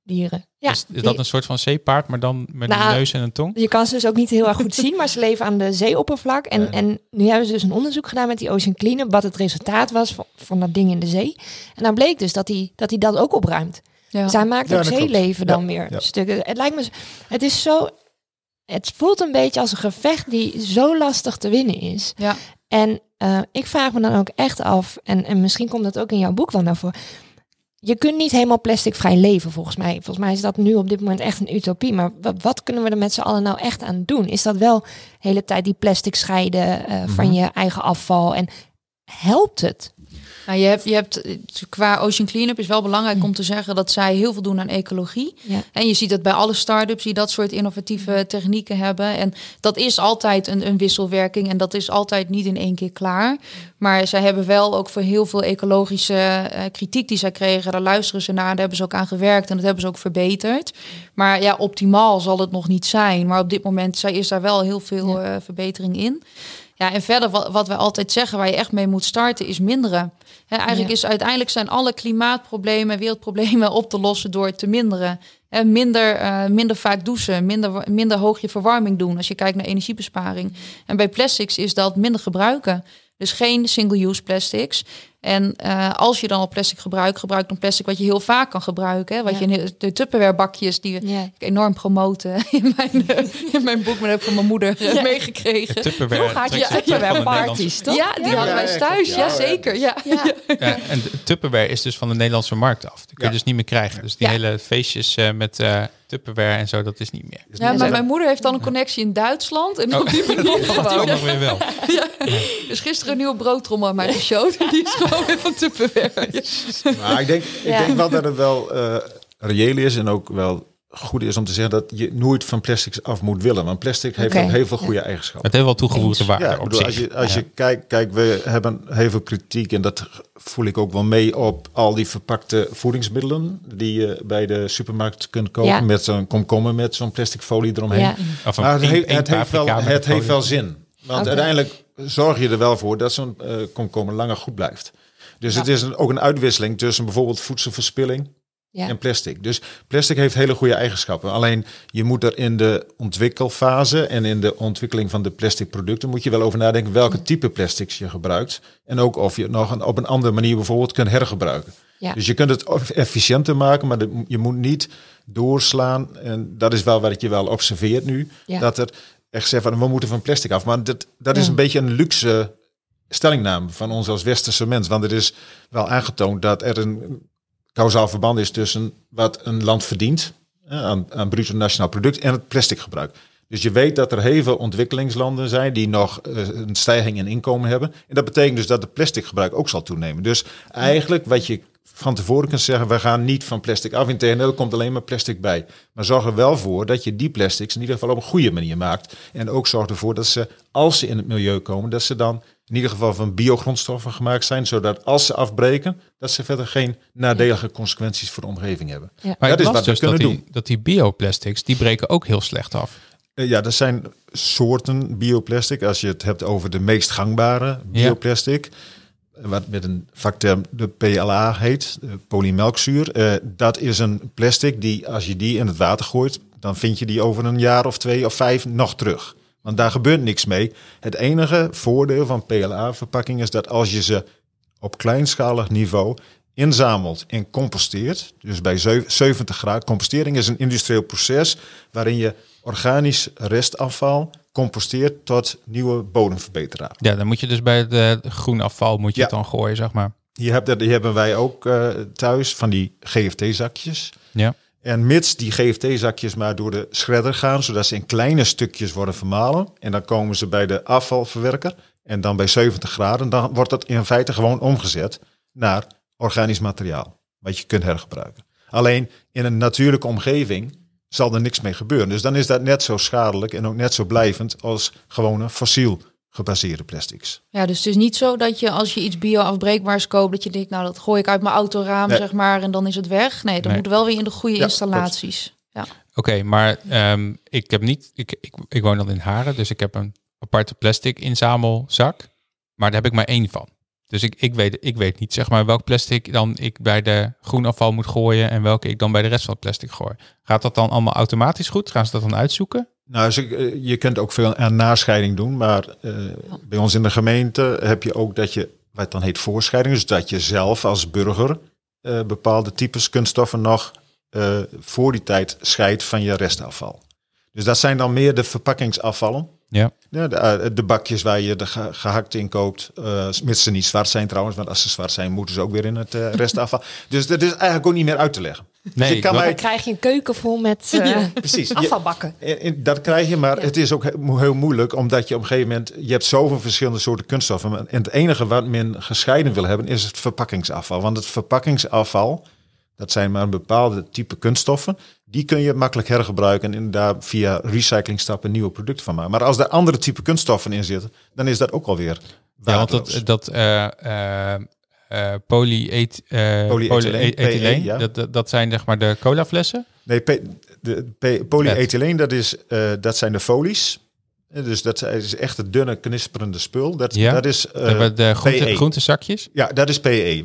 Neustondieren. Ja,
is, is dat een soort van zeepaard, maar dan met nou, een neus en een tong?
Je kan ze dus ook niet heel erg goed zien, maar ze leven aan de zeeoppervlak. En, ja. en nu hebben ze dus een onderzoek gedaan met die Ocean Cleanup, wat het resultaat was van, van dat ding in de zee. En dan bleek dus dat hij dat, hij dat ook opruimt. Ja. Dus hij maakt ja, ook zeeleven dan weer stukken. Het lijkt me, het is zo, het voelt een beetje als een gevecht die zo lastig te winnen is.
Ja.
En uh, ik vraag me dan ook echt af, en, en misschien komt dat ook in jouw boek wel naar voren je kunt niet helemaal plasticvrij leven, volgens mij. Volgens mij is dat nu op dit moment echt een utopie. Maar wat, kunnen we er met z'n allen nou echt aan doen? Is dat wel de hele tijd die plastic scheiden uh, mm-hmm. van je eigen afval? En helpt het?
Nou, je hebt, je hebt qua Ocean Cleanup is wel belangrijk om te zeggen dat zij heel veel doen aan ecologie.
Ja.
En je ziet dat bij alle start-ups die dat soort innovatieve technieken hebben. En dat is altijd een, een wisselwerking en dat is altijd niet in één keer klaar. Maar zij hebben wel ook voor heel veel ecologische uh, kritiek die zij kregen, daar luisteren ze naar, daar hebben ze ook aan gewerkt en dat hebben ze ook verbeterd. Maar ja, optimaal zal het nog niet zijn. Maar op dit moment is daar wel heel veel uh, verbetering in. Ja, en verder wat, wat wij altijd zeggen, waar je echt mee moet starten, is minderen. Eigenlijk
Ja.
is uiteindelijk zijn alle klimaatproblemen, wereldproblemen op te lossen door te minderen. Hè, minder, eh, minder vaak douchen, minder, minder hoog je verwarming doen als je kijkt naar energiebesparing. En bij plastics is dat minder gebruiken. Dus geen single-use plastics. En eh, als je dan al plastic gebruikt, gebruik dan plastic wat je heel vaak kan gebruiken. Hè? Wat
Ja.
je in de Tupperware bakjes die
Ja.
ik enorm promoten in mijn, eh, in mijn boek, maar dat heb ik van mijn moeder eh,
Ja.
meegekregen.
Tupperware
had je Tupperware parties, toch?
Ja, die hadden wij
Ja,
thuis.
ja,
Ja,
ja.
zeker. Ja.
Ja.
Ja, en de Tupperware is dus van de Nederlandse markt af. Die kun je
Ja.
dus niet meer krijgen. Dus die
Ja.
hele feestjes eh, met eh Tupperware en zo, dat is niet meer.
Ja, maar mijn moeder heeft dan een connectie in Duitsland. En op die manier
Dat is ook nog weer wel.
Dus gisteren een nieuwe broodtrommel aan mij geshowd. Die is van Tupperware.
Maar ik denk, ik
Ja.
denk wel dat het wel eh, reëel is en ook wel goed is om te zeggen dat je nooit van plastics af moet willen. Want plastic heeft ook heel veel goede eigenschappen.
Het heeft wel toegevoegde waarde
Ja,
op
bedoel,
zich.
als je, als
Ja.
je kijkt, kijk, we hebben heel veel kritiek en dat voel ik ook wel mee op al die verpakte voedingsmiddelen die je bij de supermarkt kunt kopen
Ja.
met zo'n komkommer met zo'n plastic folie eromheen.
Ja.
Of een
Maar het, heeft, het, heeft, wel, het heeft wel zin. Want uiteindelijk zorg je er wel voor dat zo'n eh, komkommer langer goed blijft. Dus het is een, ook een uitwisseling tussen bijvoorbeeld voedselverspilling
Ja.
en plastic. Dus plastic heeft hele goede eigenschappen. Alleen je moet er in de ontwikkelfase en in de ontwikkeling van de plastic producten moet je wel over nadenken welke type plastics je gebruikt. En ook of je het nog een, op een andere manier bijvoorbeeld kunt hergebruiken.
Ja.
Dus je kunt het efficiënter maken, maar je moet niet doorslaan. En dat is wel wat je wel observeert nu.
Ja.
Dat er echt zegt van we moeten van plastic af. Maar dat, dat is een beetje een luxe stellingname van ons als westerse mens. Want er is wel aangetoond dat er een kausaal verband is tussen wat een land verdient aan, aan bruto nationaal product en het plastic gebruik. Dus je weet dat er heel veel ontwikkelingslanden zijn die nog eh, een stijging in inkomen hebben. En dat betekent dus dat het plastic gebruik ook zal toenemen. Dus eigenlijk wat je van tevoren kunt zeggen, we gaan niet van plastic af. Integendeel, er komt alleen maar plastic bij. Maar zorg er wel voor dat je die plastics in ieder geval op een goede manier maakt. En ook zorg ervoor dat ze, als ze in het milieu komen, dat ze dan in ieder geval van biogrondstoffen gemaakt zijn. Zodat als ze afbreken, dat ze verder geen nadelige consequenties voor de omgeving hebben.
Ja.
Maar
dat is wat we
dus
kunnen
dat
doen.
die, dat die bioplastics, die breken ook heel slecht af.
Eh, Ja, er zijn soorten bioplastic. Als je het hebt over de meest gangbare bioplastic, wat met een vakterm de PLA heet, de polymelkzuur. eh, dat is een plastic die, als je die in het water gooit, dan vind je die over een jaar of twee of vijf nog terug. Want daar gebeurt niks mee. Het enige voordeel van PLA-verpakking is dat als je ze op kleinschalig niveau inzamelt en composteert, dus bij zev- 70 graden. Compostering is een industrieel proces waarin je organisch restafval composteert tot nieuwe bodemverbeteraar.
Ja, dan moet je dus bij het eh, groen afval moet je
Ja.
het dan gooien, zeg maar.
Hier, heb, die hebben wij ook eh, thuis van die GFT-zakjes.
Ja.
En mits die GFT-zakjes maar door de shredder gaan, zodat ze in kleine stukjes worden vermalen. En dan komen ze bij de afvalverwerker. En dan bij 70 graden, dan wordt dat in feite gewoon omgezet naar organisch materiaal. Wat je kunt hergebruiken. Alleen in een natuurlijke omgeving zal er niks mee gebeuren. Dus dan is dat net zo schadelijk en ook net zo blijvend als gewone fossiel gebaseerde plastics.
Ja, dus het is niet zo dat je als je iets bio-afbreekbaars koopt, dat je denkt, nou dat gooi ik uit mijn autoraam,
Nee.
zeg maar, en dan is het weg. Nee, dan
Nee.
moet wel weer in de goede
Ja,
installaties. Ja.
Oké, maar ehm, ik heb niet, ik, ik, ik woon dan in Haren, dus ik heb een aparte plastic inzamelzak, maar daar heb ik maar één van. Dus ik, ik, weet, ik weet niet zeg maar welk plastic dan ik bij de groenafval moet gooien en welke ik dan bij de rest van het plastic gooi. Gaat dat dan allemaal automatisch goed? Gaan ze dat dan uitzoeken?
Nou, eh, je kunt ook veel aan nascheiding doen, maar eh, bij ons in de gemeente heb je ook dat je, wat dan heet voorscheiding, dus dat je zelf als burger eh, bepaalde types kunststoffen nog voor die tijd scheidt van je restafval. Dus dat zijn dan meer de verpakkingsafvallen.
Ja.
Ja, de, eh, de bakjes waar je de ge- gehakt in koopt, eh mits ze niet zwart zijn trouwens, want als ze zwart zijn moeten ze ook weer in het eh, restafval. dus dat is eigenlijk ook niet meer uit te leggen.
Nee,
je kan
wat-
mij-
Dan krijg je een keuken vol met eh,
Precies.
Afvalbakken.
En- en Dat krijg je, maar
Ja.
het is ook he- heel moeilijk, omdat je op een gegeven moment, je hebt zoveel verschillende soorten kunststoffen. En het enige wat men gescheiden wil hebben, is het verpakkingsafval. Want het verpakkingsafval, dat zijn maar een bepaalde type kunststoffen, die kun je makkelijk hergebruiken en daar via recyclingstappen nieuwe producten van maken. Maar als er andere type kunststoffen in zitten, dan is dat ook alweer
Ja, want dat, dat eh polyet,
Polyethyleen,
polyethyleen,
PE, ja.
dat, dat, dat zijn zeg maar de colaflessen.
Nee, P- de P- polyethyleen, dat, is, dat zijn de folies. Dus dat is echt het dunne, knisperende spul. Dat,
Ja.
dat is
hebben
eh
de groente,
PE.
groentezakjes.
Ja, dat is PE.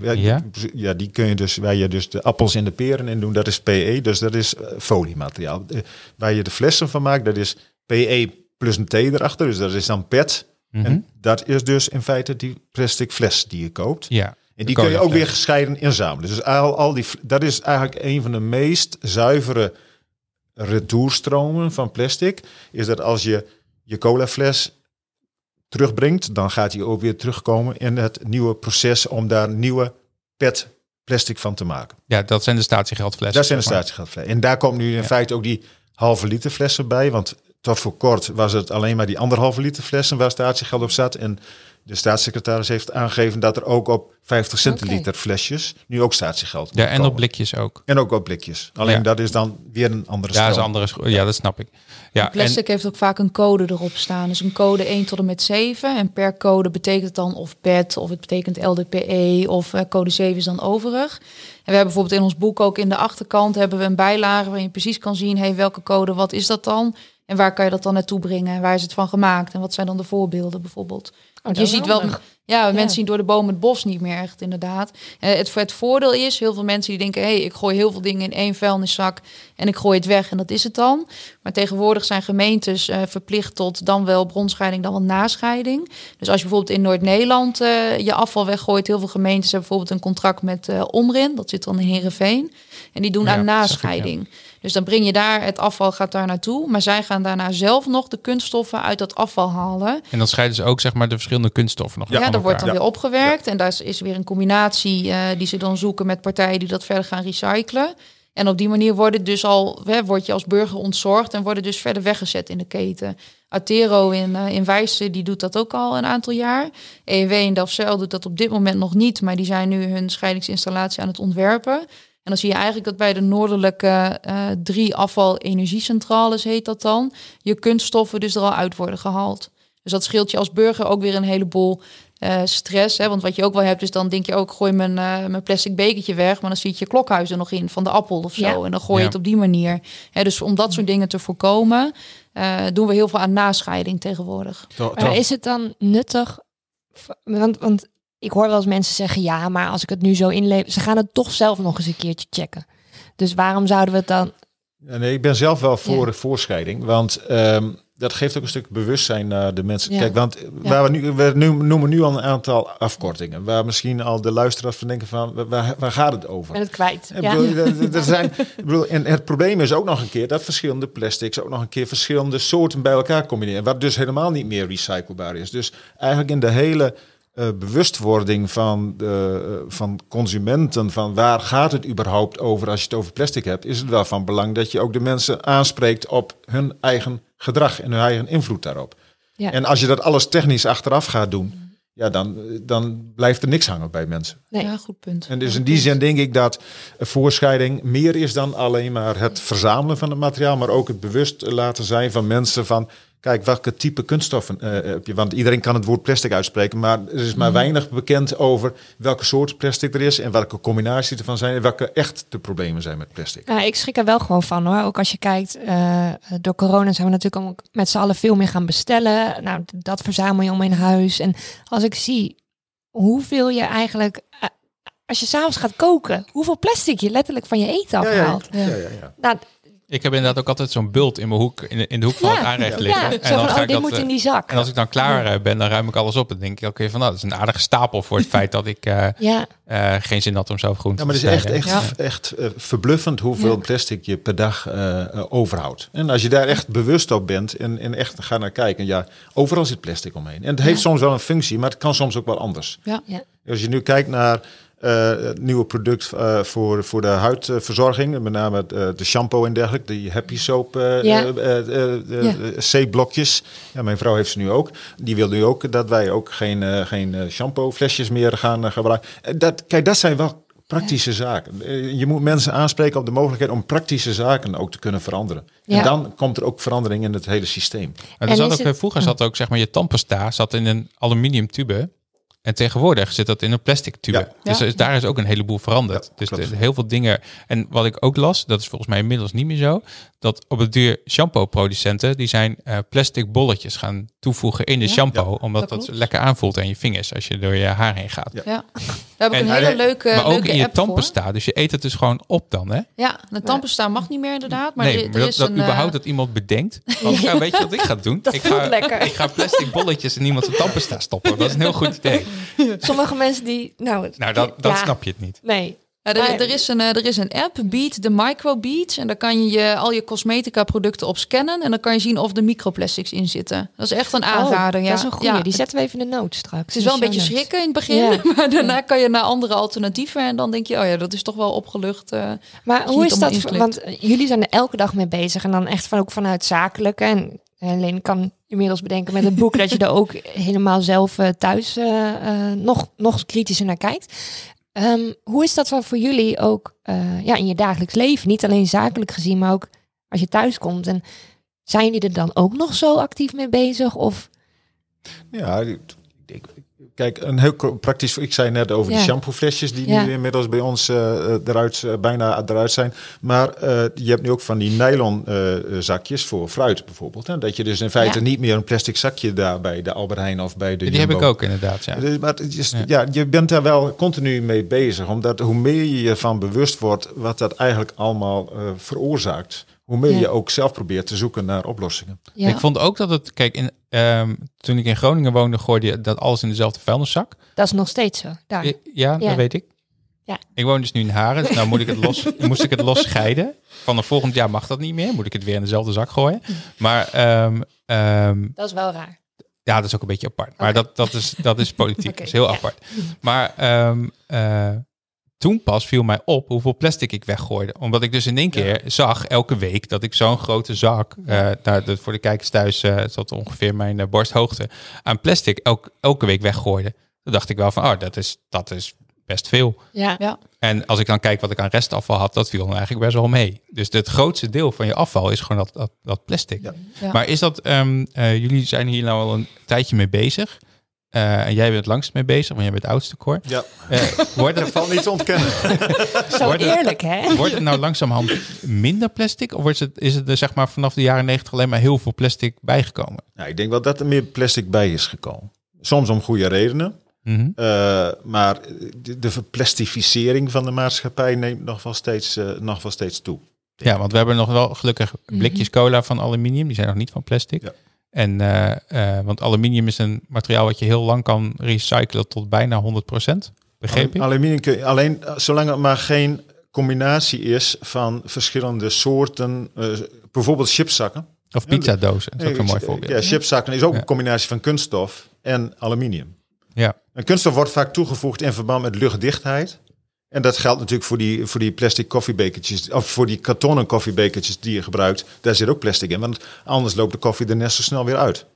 Ja, die kun je dus, waar je dus de appels en de peren in doen, dat is PE. Dus dat is eh, foliemateriaal. Eh, waar je de flessen van maakt, dat is PE plus een T erachter. Dus dat is dan PET.
Mhm.
En dat is dus in feite die plastic fles die je koopt.
Ja.
En die
de
kun je ook weer gescheiden inzamelen. Dus al, al die, dat is eigenlijk een van de meest zuivere retourstromen van plastic. Is dat als je je colafles terugbrengt, dan gaat die ook weer terugkomen in het nieuwe proces om daar nieuwe PET plastic van te maken.
Ja, dat zijn de statiegeldflessen.
Dat zijn de statiegeldflessen. En daar komt nu in
Ja.
feite ook die halve liter flessen bij. Want tot voor kort was het alleen maar die anderhalve liter flessen waar statiegeld op zat. En de staatssecretaris heeft aangegeven dat er ook op 50 centiliter flesjes nu ook statiegeld
Ja, en op
komen.
blikjes ook.
En ook op blikjes. Alleen
Ja.
dat is dan weer een andere
Ja, dat is een andere Ja, dat snap ik. Ja, en,
Plastic heeft ook vaak een code erop staan. Dus een code 1 tot en met 7. En per code betekent het dan of PET of het betekent LDPE of eh, code 7 is dan overig. En we hebben bijvoorbeeld in ons boek ook in de achterkant hebben we een bijlage waarin je precies kan zien, hey, welke code, wat is dat dan? En waar kan je dat dan naartoe brengen? En waar is het van gemaakt? En wat zijn dan de voorbeelden bijvoorbeeld? Want je ziet wel, ja, mensen zien door de boom het bos niet meer echt, inderdaad. Eh, het, het voordeel is, heel veel mensen die denken, hé, hey, ik gooi heel veel dingen in één vuilniszak en ik gooi het weg en dat is het dan. Maar tegenwoordig zijn gemeentes eh, verplicht tot dan wel bronscheiding, dan wel nascheiding. Dus als je bijvoorbeeld in Noord-Nederland eh, je afval weggooit, heel veel gemeentes hebben bijvoorbeeld een contract met eh, Omrin, dat zit dan in Heerenveen. En die doen
Ja,
aan
ik,
nascheiding. Dus dan breng je daar, het afval gaat daar naartoe. Maar zij gaan daarna zelf nog de kunststoffen uit dat afval halen.
en dan scheiden ze ook zeg maar de verschillende kunststoffen nog
Ja,
van
dat wordt dan weer opgewerkt. En daar is, is weer een combinatie eh, die ze dan zoeken met partijen die dat verder gaan recyclen. En op die manier wordt het dus al, hè, word je als burger ontzorgd en worden dus verder weggezet in de keten. Atero in, eh in Wijssen, die doet dat ook al een aantal jaar. EW in Delfzijl doet dat op dit moment nog niet, maar die zijn nu hun scheidingsinstallatie aan het ontwerpen. En dan zie je eigenlijk dat bij de noordelijke eh, drie afval-energiecentrales, heet dat dan, je kunststoffen dus er al uit worden gehaald. Dus dat scheelt je als burger ook weer een heleboel eh, stress. Hè? Want wat je ook wel hebt, is dan denk je ook, gooi mijn, eh, mijn plastic bekertje weg. Maar dan zit je klokhuis er nog in van de appel of zo.
Ja.
En dan gooi je
Ja.
het op die manier. Hè, dus om dat soort dingen te voorkomen, eh, doen we heel veel aan nascheiding tegenwoordig.
Maar is het dan nuttig? Want, want ik hoor wel eens mensen zeggen, ja, maar als ik het nu zo inleef, ze gaan het toch zelf nog eens een keertje checken. Dus waarom zouden we het dan?
Ja, nee, ik ben zelf wel voor voorscheiding, want ehm, dat geeft ook een stuk bewustzijn naar de mensen.
Ja.
Kijk, want waar we nu, we noemen nu al een aantal afkortingen, waar misschien al de luisteraars van denken van, waar, waar gaat het over?
Ben het kwijt.
Bedoel, er- zijn, bedoel, en het probleem is ook nog een keer dat verschillende plastics ook nog een keer verschillende soorten bij elkaar combineren. Wat dus helemaal niet meer recyclebaar is. Dus eigenlijk in de hele eh, bewustwording van, de, eh, van consumenten, van waar gaat het überhaupt over als je het over plastic hebt, is het wel van belang dat je ook de mensen aanspreekt op hun eigen gedrag en hun eigen invloed daarop.
Ja.
En als je dat alles technisch achteraf gaat doen, ja, dan, dan blijft er niks hangen bij mensen.
Nee.
Ja, goed punt.
En dus in die zin denk ik dat voorscheiding meer is dan alleen maar het verzamelen van het materiaal, maar ook het bewust laten zijn van mensen van, kijk, welke type kunststoffen eh, heb je? Want iedereen kan het woord plastic uitspreken, maar er is maar weinig bekend over welke soort plastic er is en welke combinaties ervan zijn en welke echt de problemen zijn met plastic.
Nou, ik schrik er wel gewoon van hoor. Ook als je kijkt, eh, door corona zijn we natuurlijk ook met z'n allen veel meer gaan bestellen. Nou, dat verzamel je om in huis. En als ik zie hoeveel je eigenlijk, eh, als je s'avonds gaat koken, hoeveel plastic je letterlijk van je eten afhaalt.
ja, ja, ja.
Nou,
Ik heb inderdaad ook altijd zo'n bult in mijn hoek, in de, in de hoek van
ja,
het aanrecht liggen. en dan
van,
ga
oh,
ik
dit
dat,
moet
eh,
in die zak.
En als ik dan klaar eh, ben, dan ruim ik alles op. En denk ik ook weer van, nou, dat is een aardige stapel voor het feit dat ik eh,
Ja,
eh, geen zin had om zelf groente
Ja, maar het
te
is echt, echt, echt verbluffend hoeveel plastic je per dag overhoudt. En als je daar echt bewust op bent en, en echt gaat naar kijken, ja, overal zit plastic omheen. En het heeft soms wel een functie, maar het kan soms ook wel anders.
Ja.
ja.
Als je nu kijkt naar het nieuwe product eh, voor, voor de huidverzorging, met name eh, de shampoo en dergelijke, die Happy Soap eh
Ja.
eh, eh, eh,
Ja.
C-blokjes. Ja, mijn vrouw heeft ze nu ook. Die wil nu ook dat wij ook geen, eh, geen eh, shampoo flesjes meer gaan eh, gebruiken. Eh, Dat, kijk, dat zijn wel praktische zaken. Eh, Je moet mensen aanspreken op de mogelijkheid om praktische zaken ook te kunnen veranderen.
Ja.
En dan komt er ook verandering in het hele systeem.
Maar er
En
zat ook,
het-
eh, vroeger zat ook, zeg maar, je tandpasta zat in een aluminium tube. En tegenwoordig zit dat in een plastic tube.
Ja.
Dus
Ja.
is- daar is ook een heleboel veranderd.
Ja,
dus
klopt.
heel veel dingen. En wat ik ook las, dat is volgens mij inmiddels niet meer zo. Dat op het duur shampoo-producenten, die zijn eh, plastic bolletjes gaan toevoegen in de
Ja.
shampoo.
Ja.
Omdat
Dat
lekker aanvoelt aan je vingers als je door je haar heen gaat.
Ja.
Ja, daar heb ik
En-
een hele
Maar-
leuke,
maar ook
leuke
in je
voor.
tandpasta. Dus je eet het dus gewoon op dan, hè?
Ja, de tandpasta mag niet meer inderdaad. Maar
nee,
er, er
maar dat,
is
dat
een, eh,
überhaupt dat iemand bedenkt. Want, ja, weet je wat ik ga doen?
Dat
ik
voelt
ga,
lekker.
Ik ga plastic bolletjes in iemands tandpasta stoppen. Dat is een heel goed idee.
Sommige mensen die, nou,
Nou, dan, dan
ja,
snap je het niet.
Nee.
Ja, er,
Maar-
er, is een, eh, er is een app, Beat de Microbeat. En daar kan je, je al je cosmetica producten op scannen. En dan kan je zien of er microplastics in zitten. Dat is echt een aanrader.
Oh,
ja.
Dat is een goede.
Ja.
Die zetten we even in de noot straks.
Het is wel een beetje schrikken in het begin.
Ja.
Maar daarna kan je naar andere alternatieven. En dan denk je, oh ja, dat is toch wel opgelucht. eh.
Maar hoe is dat? Want eh, jullie zijn er elke dag mee bezig en dan echt van ook vanuit zakelijke. En alleen kan inmiddels bedenken met het boek dat je er ook helemaal zelf eh, thuis eh, eh, nog, nog kritischer naar kijkt. Ehm, hoe is dat dan voor jullie ook eh, ja, in je dagelijks leven? Niet alleen zakelijk gezien, maar ook als je thuis komt. En zijn jullie er dan ook nog zo actief mee bezig? Of
Ja, kijk, een heel praktisch. Ik zei net over
Ja.
de shampooflesjes die
Ja.
nu inmiddels bij ons eh, eh, eruit, eh, bijna eruit zijn. Maar eh, je hebt nu ook van die nylon eh, zakjes voor fruit bijvoorbeeld. Hè? Dat je dus in feite
Ja.
niet meer een plastic zakje daar bij de Albert Heijn of bij de
Die heb ik ook inderdaad, ja.
Dus, maar het is,
Ja.
ja. je bent daar wel continu mee bezig. Omdat hoe meer je je van bewust wordt wat dat eigenlijk allemaal eh, veroorzaakt, hoe meer
Ja.
je ook zelf probeert te zoeken naar oplossingen.
ja,
Ik vond ook dat het, kijk, in, ehm, toen ik in Groningen woonde, gooide je dat alles in dezelfde vuilniszak.
dat is nog steeds zo. Daar.
Ja, ja,
Ja.
dat weet ik.
Ja.
Ik woon dus nu in Haren, dus nou moet ik het los, moest ik het los scheiden. Van een volgend jaar mag dat niet meer, moet ik het weer in dezelfde zak gooien. Maar ehm, ehm,
Dat is wel raar.
ja, dat is ook een beetje apart. Maar dat, dat, is, dat is politiek, dat is heel
ja.
apart. Maar ehm, eh, toen pas viel mij op hoeveel plastic ik weggooide. Omdat ik dus in één keer zag elke week dat ik zo'n grote zak, eh nou, dat voor de kijkers thuis eh zat ongeveer mijn eh, borsthoogte, aan plastic elk, elke week weggooide. Toen dacht ik wel van, oh, dat is, dat is best veel.
Ja.
Ja.
En als ik dan kijk wat ik aan restafval had, dat viel dan eigenlijk best wel mee. Dus het grootste deel van je afval is gewoon dat, dat, dat plastic.
Ja.
Ja.
Maar is dat, ehm, eh, jullie zijn hier nou al een tijdje mee bezig. Eh, en jij bent het langst mee bezig, want jij bent het oudste koor.
Ja,
Eh wordt, het,
valt niet te ontkennen.
Zo
Wordt het-
eerlijk, hè?
wordt het nou langzamerhand minder plastic? Of wordt het, is het er zeg maar vanaf de jaren negentig alleen maar heel veel plastic bijgekomen?
nou, ik denk wel dat er meer plastic bij is gekomen. Soms om goede redenen.
Mhm.
Eh, maar de, de verplastificering van de maatschappij neemt nog wel steeds, nog wel steeds toe.
Ja, want we hebben nog wel gelukkig blikjes cola van aluminium. Die zijn nog niet van plastic.
Ja.
En, eh, eh, want aluminium is een materiaal wat je heel lang kan recyclen tot bijna 100%. Begreep je?
Aluminium kun je alleen eh, zolang het maar geen combinatie is van verschillende soorten, bijvoorbeeld chipszakken.
Of pizzadozen. Dat is ook een mooi voorbeeld.
Ja, chipszakken is ook
Ja.
een combinatie van kunststof en aluminium.
Ja.
En kunststof wordt vaak toegevoegd in verband met luchtdichtheid. En dat geldt natuurlijk voor die, voor die plastic koffiebekertjes, of voor die kartonnen koffiebekertjes die je gebruikt. Daar zit ook plastic in, want anders loopt de koffie er net zo snel weer uit.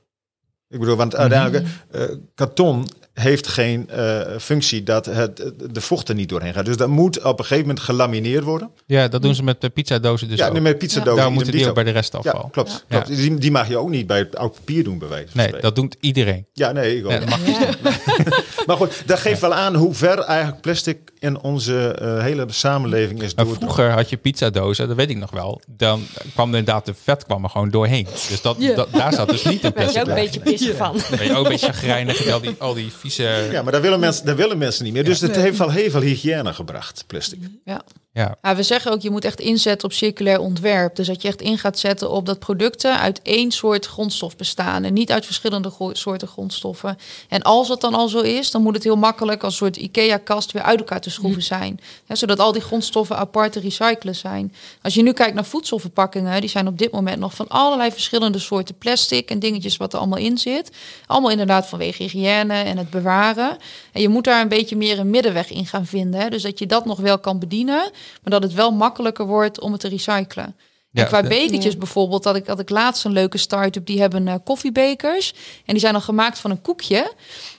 Ik bedoel, want uiteindelijk, eh, karton heeft geen eh, functie dat het, de vocht er niet doorheen gaat. Dus dat moet op een gegeven moment gelamineerd worden.
Ja, dat doen ze met de pizzadozen dus
ja,
ook.
nu met pizzadozen.
Daar
idem
moeten die ook bij de
Ja,
restafval.
klopt.
Ja.
klopt. Die, die mag je ook niet bij het oud papier doen, bij wijze van
Nee,
spreken.
dat doet iedereen.
Ja, nee, ik ook.
Nee, dat mag
Ja.
Maar goed, dat geeft wel aan hoe ver eigenlijk plastic in onze eh, hele samenleving is doordrongen.
vroeger had je pizzadozen, dat weet ik nog wel. Dan kwam inderdaad de vet kwam er gewoon doorheen. Dus dat,
Ja.
dat, daar zat dus niet een
Daar ben je
plastic
ook een beetje pissig van.
Ben je ook een beetje chagrijnig. Al die, al die vieze...
Ja, maar daar willen mensen, daar willen mensen niet meer. Dus het heeft wel heel veel hygiëne gebracht, plastic.
Ja.
Ja.
Ja, we zeggen ook, je moet echt inzetten op circulair ontwerp. Dus dat je echt in gaat zetten op dat producten uit één soort grondstof bestaan. En niet uit verschillende gro- soorten grondstoffen. En als dat dan al zo is, dan moet het heel makkelijk als een soort IKEA-kast weer uit elkaar te schroeven zijn. Hè, zodat al die grondstoffen apart te recyclen zijn. Als je nu kijkt naar voedselverpakkingen, die zijn op dit moment nog van allerlei verschillende soorten plastic en dingetjes wat er allemaal in zit. Allemaal inderdaad vanwege hygiëne en het bewaren. En je moet daar een beetje meer een middenweg in gaan vinden. Hè? Dus dat je dat nog wel kan bedienen, maar dat het wel makkelijker wordt om het te recyclen.
Ja,
en qua bekertjes
Ja.
bijvoorbeeld, had ik, had ik laatst een leuke start-up. Die hebben eh, koffiebekers. En die zijn dan gemaakt van een koekje.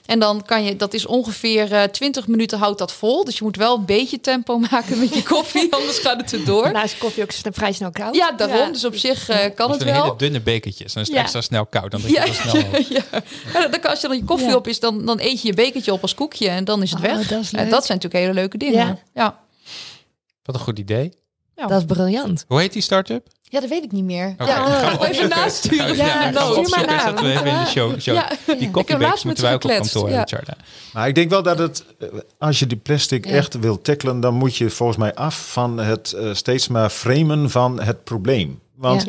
En dan kan je, dat is ongeveer eh 20 minuten houdt dat vol. Dus je moet wel een beetje tempo maken met je koffie, anders gaat het erdoor.
Daarna is koffie ook vrij snel koud.
Ja, daarom. Dus op zich eh, kan het
een hele
wel.
dunne bekertjes. Dan is het
Ja.
extra snel koud. Dan drink je
Ja,
het wel snel
ja, ja. Dan kan, als je dan je koffie
Ja.
op is, dan, dan eet je je bekertje op als koekje en dan is het
Oh,
weg.
dat is
En
leuk.
dat zijn natuurlijk hele leuke dingen.
Ja.
Wat een goed idee.
ja.
Dat is briljant.
Hoe heet die start-up?
Ja, dat weet ik niet meer.
Oké,
ja,
gaan we
even nasturen.
Ja,
Ja, gaan we
stuur maar
even in de show. show.
Ja.
Die
met
moeten wij ook op kantoor
ja.
hebben.
Maar ik denk wel dat het, eh, als je die plastic
Ja.
echt wil tackelen, dan moet je volgens mij af van het eh, steeds maar framen van het probleem. Want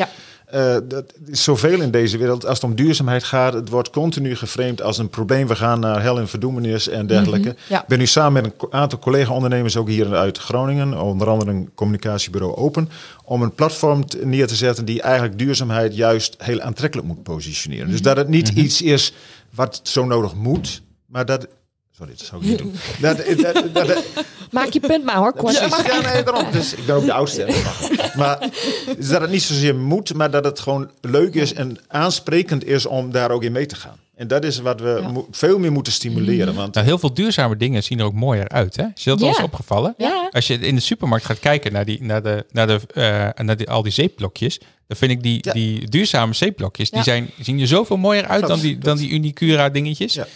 Eh, dat is zoveel in deze wereld. Als het om duurzaamheid gaat, het wordt continu geframed als een probleem. We gaan naar hel en verdoemenis en dergelijke.
Mhm, ja.
Ik ben nu samen met een aantal collega-ondernemers, ook hier uit Groningen, onder andere een communicatiebureau Open, om een platform neer te zetten die eigenlijk duurzaamheid juist heel aantrekkelijk moet positioneren. Dus dat het niet iets is wat zo nodig moet, maar dat... Sorry, dat zou ik niet doen. Dat, dat, dat, dat-
Maak je punt maar hoor, kort.
Precies, ja, nee, daarom. Dus ik ben ook de oudste. Maar dus dat het niet zozeer moet, maar dat het gewoon leuk is en aansprekend is om daar ook in mee te gaan. En dat is wat we
Ja.
mo- veel meer moeten stimuleren. Want
Nou, heel veel duurzame dingen zien er ook mooier uit. Hè? Is je dat
Ja.
eens opgevallen?
Ja.
Als je in de supermarkt gaat kijken naar, die, naar, de, naar, de, eh, naar die, al die zeepblokjes, dan vind ik die,
Ja.
die duurzame zeepblokjes, die zijn, zien er zoveel mooier uit
Klopt,
dan die, dan die Unicura dingetjes.
Ja.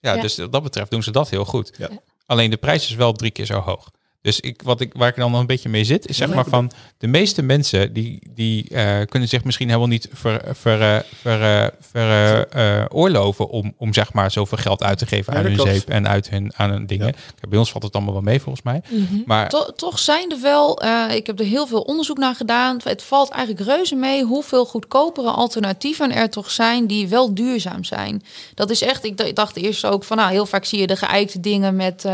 Ja. Dus wat dat betreft doen ze dat heel goed.
Ja.
Alleen de prijs is wel drie keer zo hoog. Dus ik, wat ik, waar ik dan nog een beetje mee zit, is zeg maar van de meeste mensen die, die eh, kunnen zich misschien helemaal niet ver, ver, eh, ver, eh, ver, eh, eh, oorloven om, om zeg maar zoveel geld uit te geven
Ja,
aan hun
klopt.
zeep en uit hun, aan hun dingen.
Ja.
Bij ons valt het allemaal wel mee volgens mij.
Mhm.
Maar
To- toch zijn er wel, eh, ik heb er heel veel onderzoek naar gedaan. Het valt eigenlijk reuze mee hoeveel goedkopere alternatieven er toch zijn die wel duurzaam zijn. Dat is echt, ik dacht eerst ook van, nou, heel vaak zie je de geëikte dingen met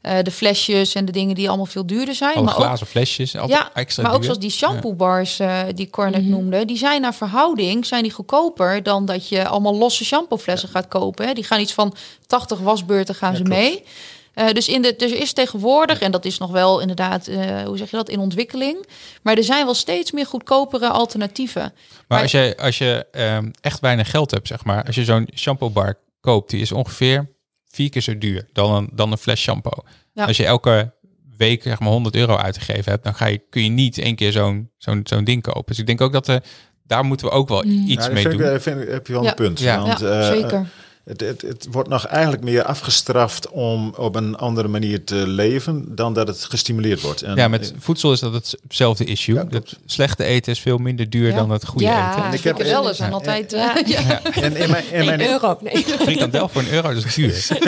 eh, de flesjes en de dingen die allemaal veel duurder zijn.
alle
maar ook,
glazen flesjes, altijd
ja,
extra
maar ook zoals die shampoo bars eh, die Cor net noemde, die zijn naar verhouding zijn die goedkoper dan dat je allemaal losse shampooflessen gaat kopen. Hè. Die gaan iets van 80 wasbeurten gaan
Ja,
ze
klopt.
mee. Eh, dus, in de, dus er is tegenwoordig, en dat is nog wel inderdaad, eh, hoe zeg je dat, in ontwikkeling. Maar er zijn wel steeds meer goedkopere alternatieven.
Maar
Maar-
als je, als je ehm, echt weinig geld hebt, zeg maar, als je zo'n shampoo bar koopt, die is ongeveer vier keer zo duur dan een, dan een fles shampoo.
Ja.
Als je elke week zeg maar 100 euro uitgegeven hebt, dan ga je, kun je niet één keer zo'n zo'n zo'n ding kopen. Dus ik denk ook dat er, daar moeten we ook wel
Mm.
iets
Ja,
mee
vind ik,
doen.
eh, vind ik- heb je wel
Ja.
een punt.
Ja.
Want,
ja,
eh,
zeker.
Het, het, het wordt nog eigenlijk meer afgestraft om op een andere manier te leven dan dat het gestimuleerd wordt. En,
Ja, met voetbal is dat hetzelfde issue.
Ja,
het slechte eten is veel minder duur
Ja.
dan het goede
Ja.
eten.
En ik
Ik
heb-
wel en altijd.
Ja.
eh, ja.
en in mijn, in mijn,
1 euro. Nee.
Frikandel voor een euro, dat is duur.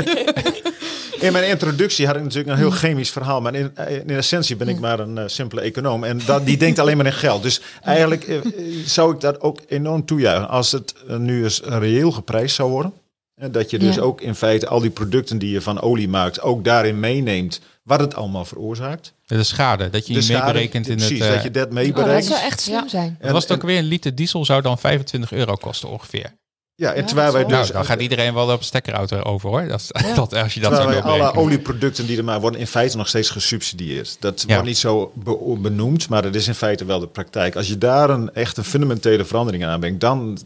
In mijn introductie had ik natuurlijk een heel chemisch verhaal, maar in, in essentie ben ik maar een eh, simpele econoom. En dat, die denkt alleen maar in geld. Dus eigenlijk eh, eh, zou ik dat ook enorm toejuichen als het eh, nu eens reëel geprijsd zou worden. En dat je dus
Ja.
ook in feite al die producten die je van olie maakt, ook daarin meeneemt wat het allemaal veroorzaakt.
De schade, dat je die
schade,
meeberekent in het...
precies,
eh,
dat je dat
Oh, dat
meeberekent.
zou echt slim
Ja.
zijn.
wat was het
En-
ook weer? Een liter diesel zou dan 25 euro kosten ongeveer.
Ja, en
Ja,
terwijl wij dus...
nou, dan gaat iedereen wel op een stekkerauto over hoor. Dat, is-
Ja.
dat, als je dat
Terwijl
zou
wij alle olieproducten die er maar worden in feite nog steeds gesubsidieerd. Dat
Ja.
wordt niet zo be- benoemd, maar dat is in feite wel de praktijk. Als je daar een echt een fundamentele verandering aan aanbrengt, dan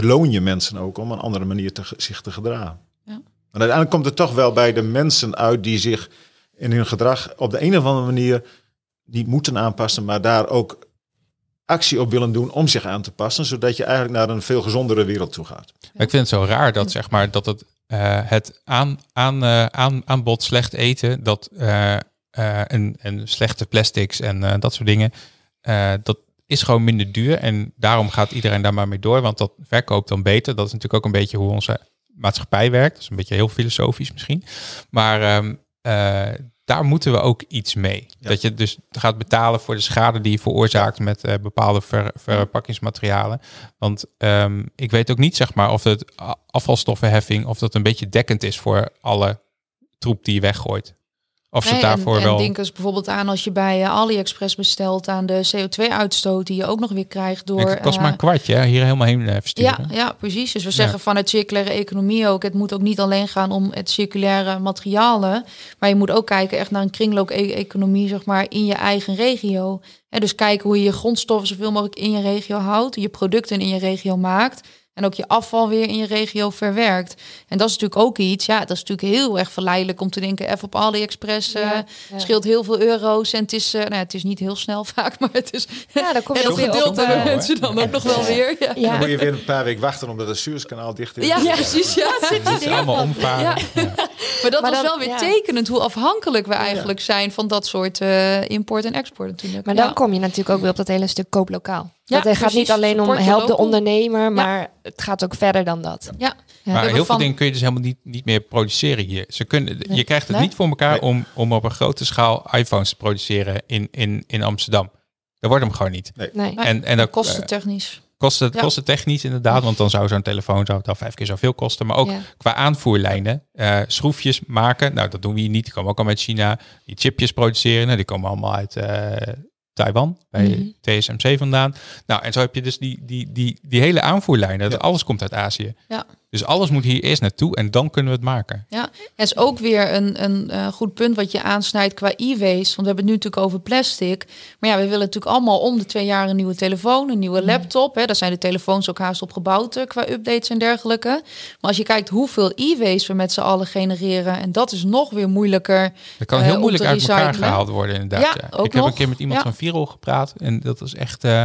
beloon je mensen ook om een andere manier te, zich te gedragen.
Ja.
En uiteindelijk komt het toch wel bij de mensen uit die zich in hun gedrag op de een of andere manier niet moeten aanpassen, maar daar ook actie op willen doen om zich aan te passen, zodat je eigenlijk naar een veel gezondere wereld toe gaat.
Maar ik vind het zo raar dat, zeg maar, dat het, eh, het aan, aan, eh, aan, aanbod slecht eten, dat, eh, eh, en, en slechte plastics en eh, dat soort dingen, eh, dat is gewoon minder duur. En daarom gaat iedereen daar maar mee door, want dat verkoopt dan beter. Dat is natuurlijk ook een beetje hoe onze maatschappij werkt. Dat is een beetje heel filosofisch misschien. Maar ehm, eh, daar moeten we ook iets mee.
Ja.
Dat je dus gaat betalen voor de schade die je veroorzaakt met eh, bepaalde ver, verpakkingsmaterialen. Want ehm, ik weet ook niet, zeg maar, of het afvalstoffenheffing, of dat een beetje dekkend is voor alle troep die je weggooit. Of ze
Nee,
daarvoor
en,
wel...
en denk eens bijvoorbeeld aan als je bij eh, AliExpress bestelt aan de CO2-uitstoot die je ook nog weer krijgt door.
Het kost
eh,
maar een kwartje, hè, hier helemaal heen eh, versturen.
ja, ja, precies. Dus we zeggen vanuit circulaire economie ook, het moet ook niet alleen gaan om het circulaire materialen, maar je moet ook kijken echt naar een kringloop-economie, zeg maar, in je eigen regio. Hè, dus kijken hoe je je grondstoffen zoveel mogelijk in je regio houdt, je producten in je regio maakt en ook je afval weer in je regio verwerkt. En dat is natuurlijk ook iets, ja, dat is natuurlijk heel erg verleidelijk om te denken, even op AliExpress eh,
Ja, ja.
scheelt heel veel euro's en het is, eh, nou, ja, het is niet heel snel vaak, maar het is
Ja, dan kom je
heel veel
op...
hebben
eh,
mensen dan ook nog wel weer. Ja.
Dan moet je weer een paar weken wachten omdat het Suezkanaal dicht is.
Ja, precies. Ja.
Het is allemaal omvaren.
Ja. Maar dat
Maar
was
dan-
wel weer
ja.
tekenend hoe afhankelijk we eigenlijk zijn van dat soort eh, import en export natuurlijk.
Maar dan
Ja.
kom je natuurlijk ook weer op dat hele stuk kooplokaal.
Ja,
dat gaat
precies.
niet alleen om help de ondernemer, maar het gaat ook verder dan dat.
Ja.
Ja.
Maar heel veel
van-
dingen kun je dus helemaal niet, niet meer produceren hier. Ze kunnen, Je krijgt het
Nee.
niet voor elkaar
Nee.
om, om op een grote schaal iPhones te produceren in, in, in Amsterdam. Dat wordt hem gewoon niet.
Nee.
Nee.
En, en dat
kosten
eh,
technisch.
kost het, kost het technisch inderdaad, want dan zou zo'n telefoon zou het al vijf keer zoveel kosten. Maar ook
Ja.
qua aanvoerlijnen, eh, schroefjes maken, nou dat doen we hier niet. Die komen ook al uit China. Die chipjes produceren, nou, die komen allemaal uit eh, Taiwan, bij
Mhm.
TSMC vandaan. Nou, en zo heb je dus die, die, die, die hele. Dat
Ja.
alles komt uit Azië.
Ja.
Dus alles moet hier eerst naartoe en dan kunnen we het maken.
Ja, het is ook weer een, een eh, goed punt wat je aansnijdt qua e-waste. Want we hebben het nu natuurlijk over plastic. Maar ja, we willen natuurlijk allemaal om de twee jaar een nieuwe telefoon, een nieuwe laptop. Hè. Daar zijn de telefoons ook haast op gebouwd eh, qua updates en dergelijke. Maar als je kijkt hoeveel e-waste we met z'n allen genereren, en dat is nog weer moeilijker.
Dat kan
Eh,
heel moeilijk uit elkaar gehaald worden inderdaad.
Ja,
Ja,
ook
Ik heb een keer met iemand
Ja.
van Viro gepraat en dat is echt eh,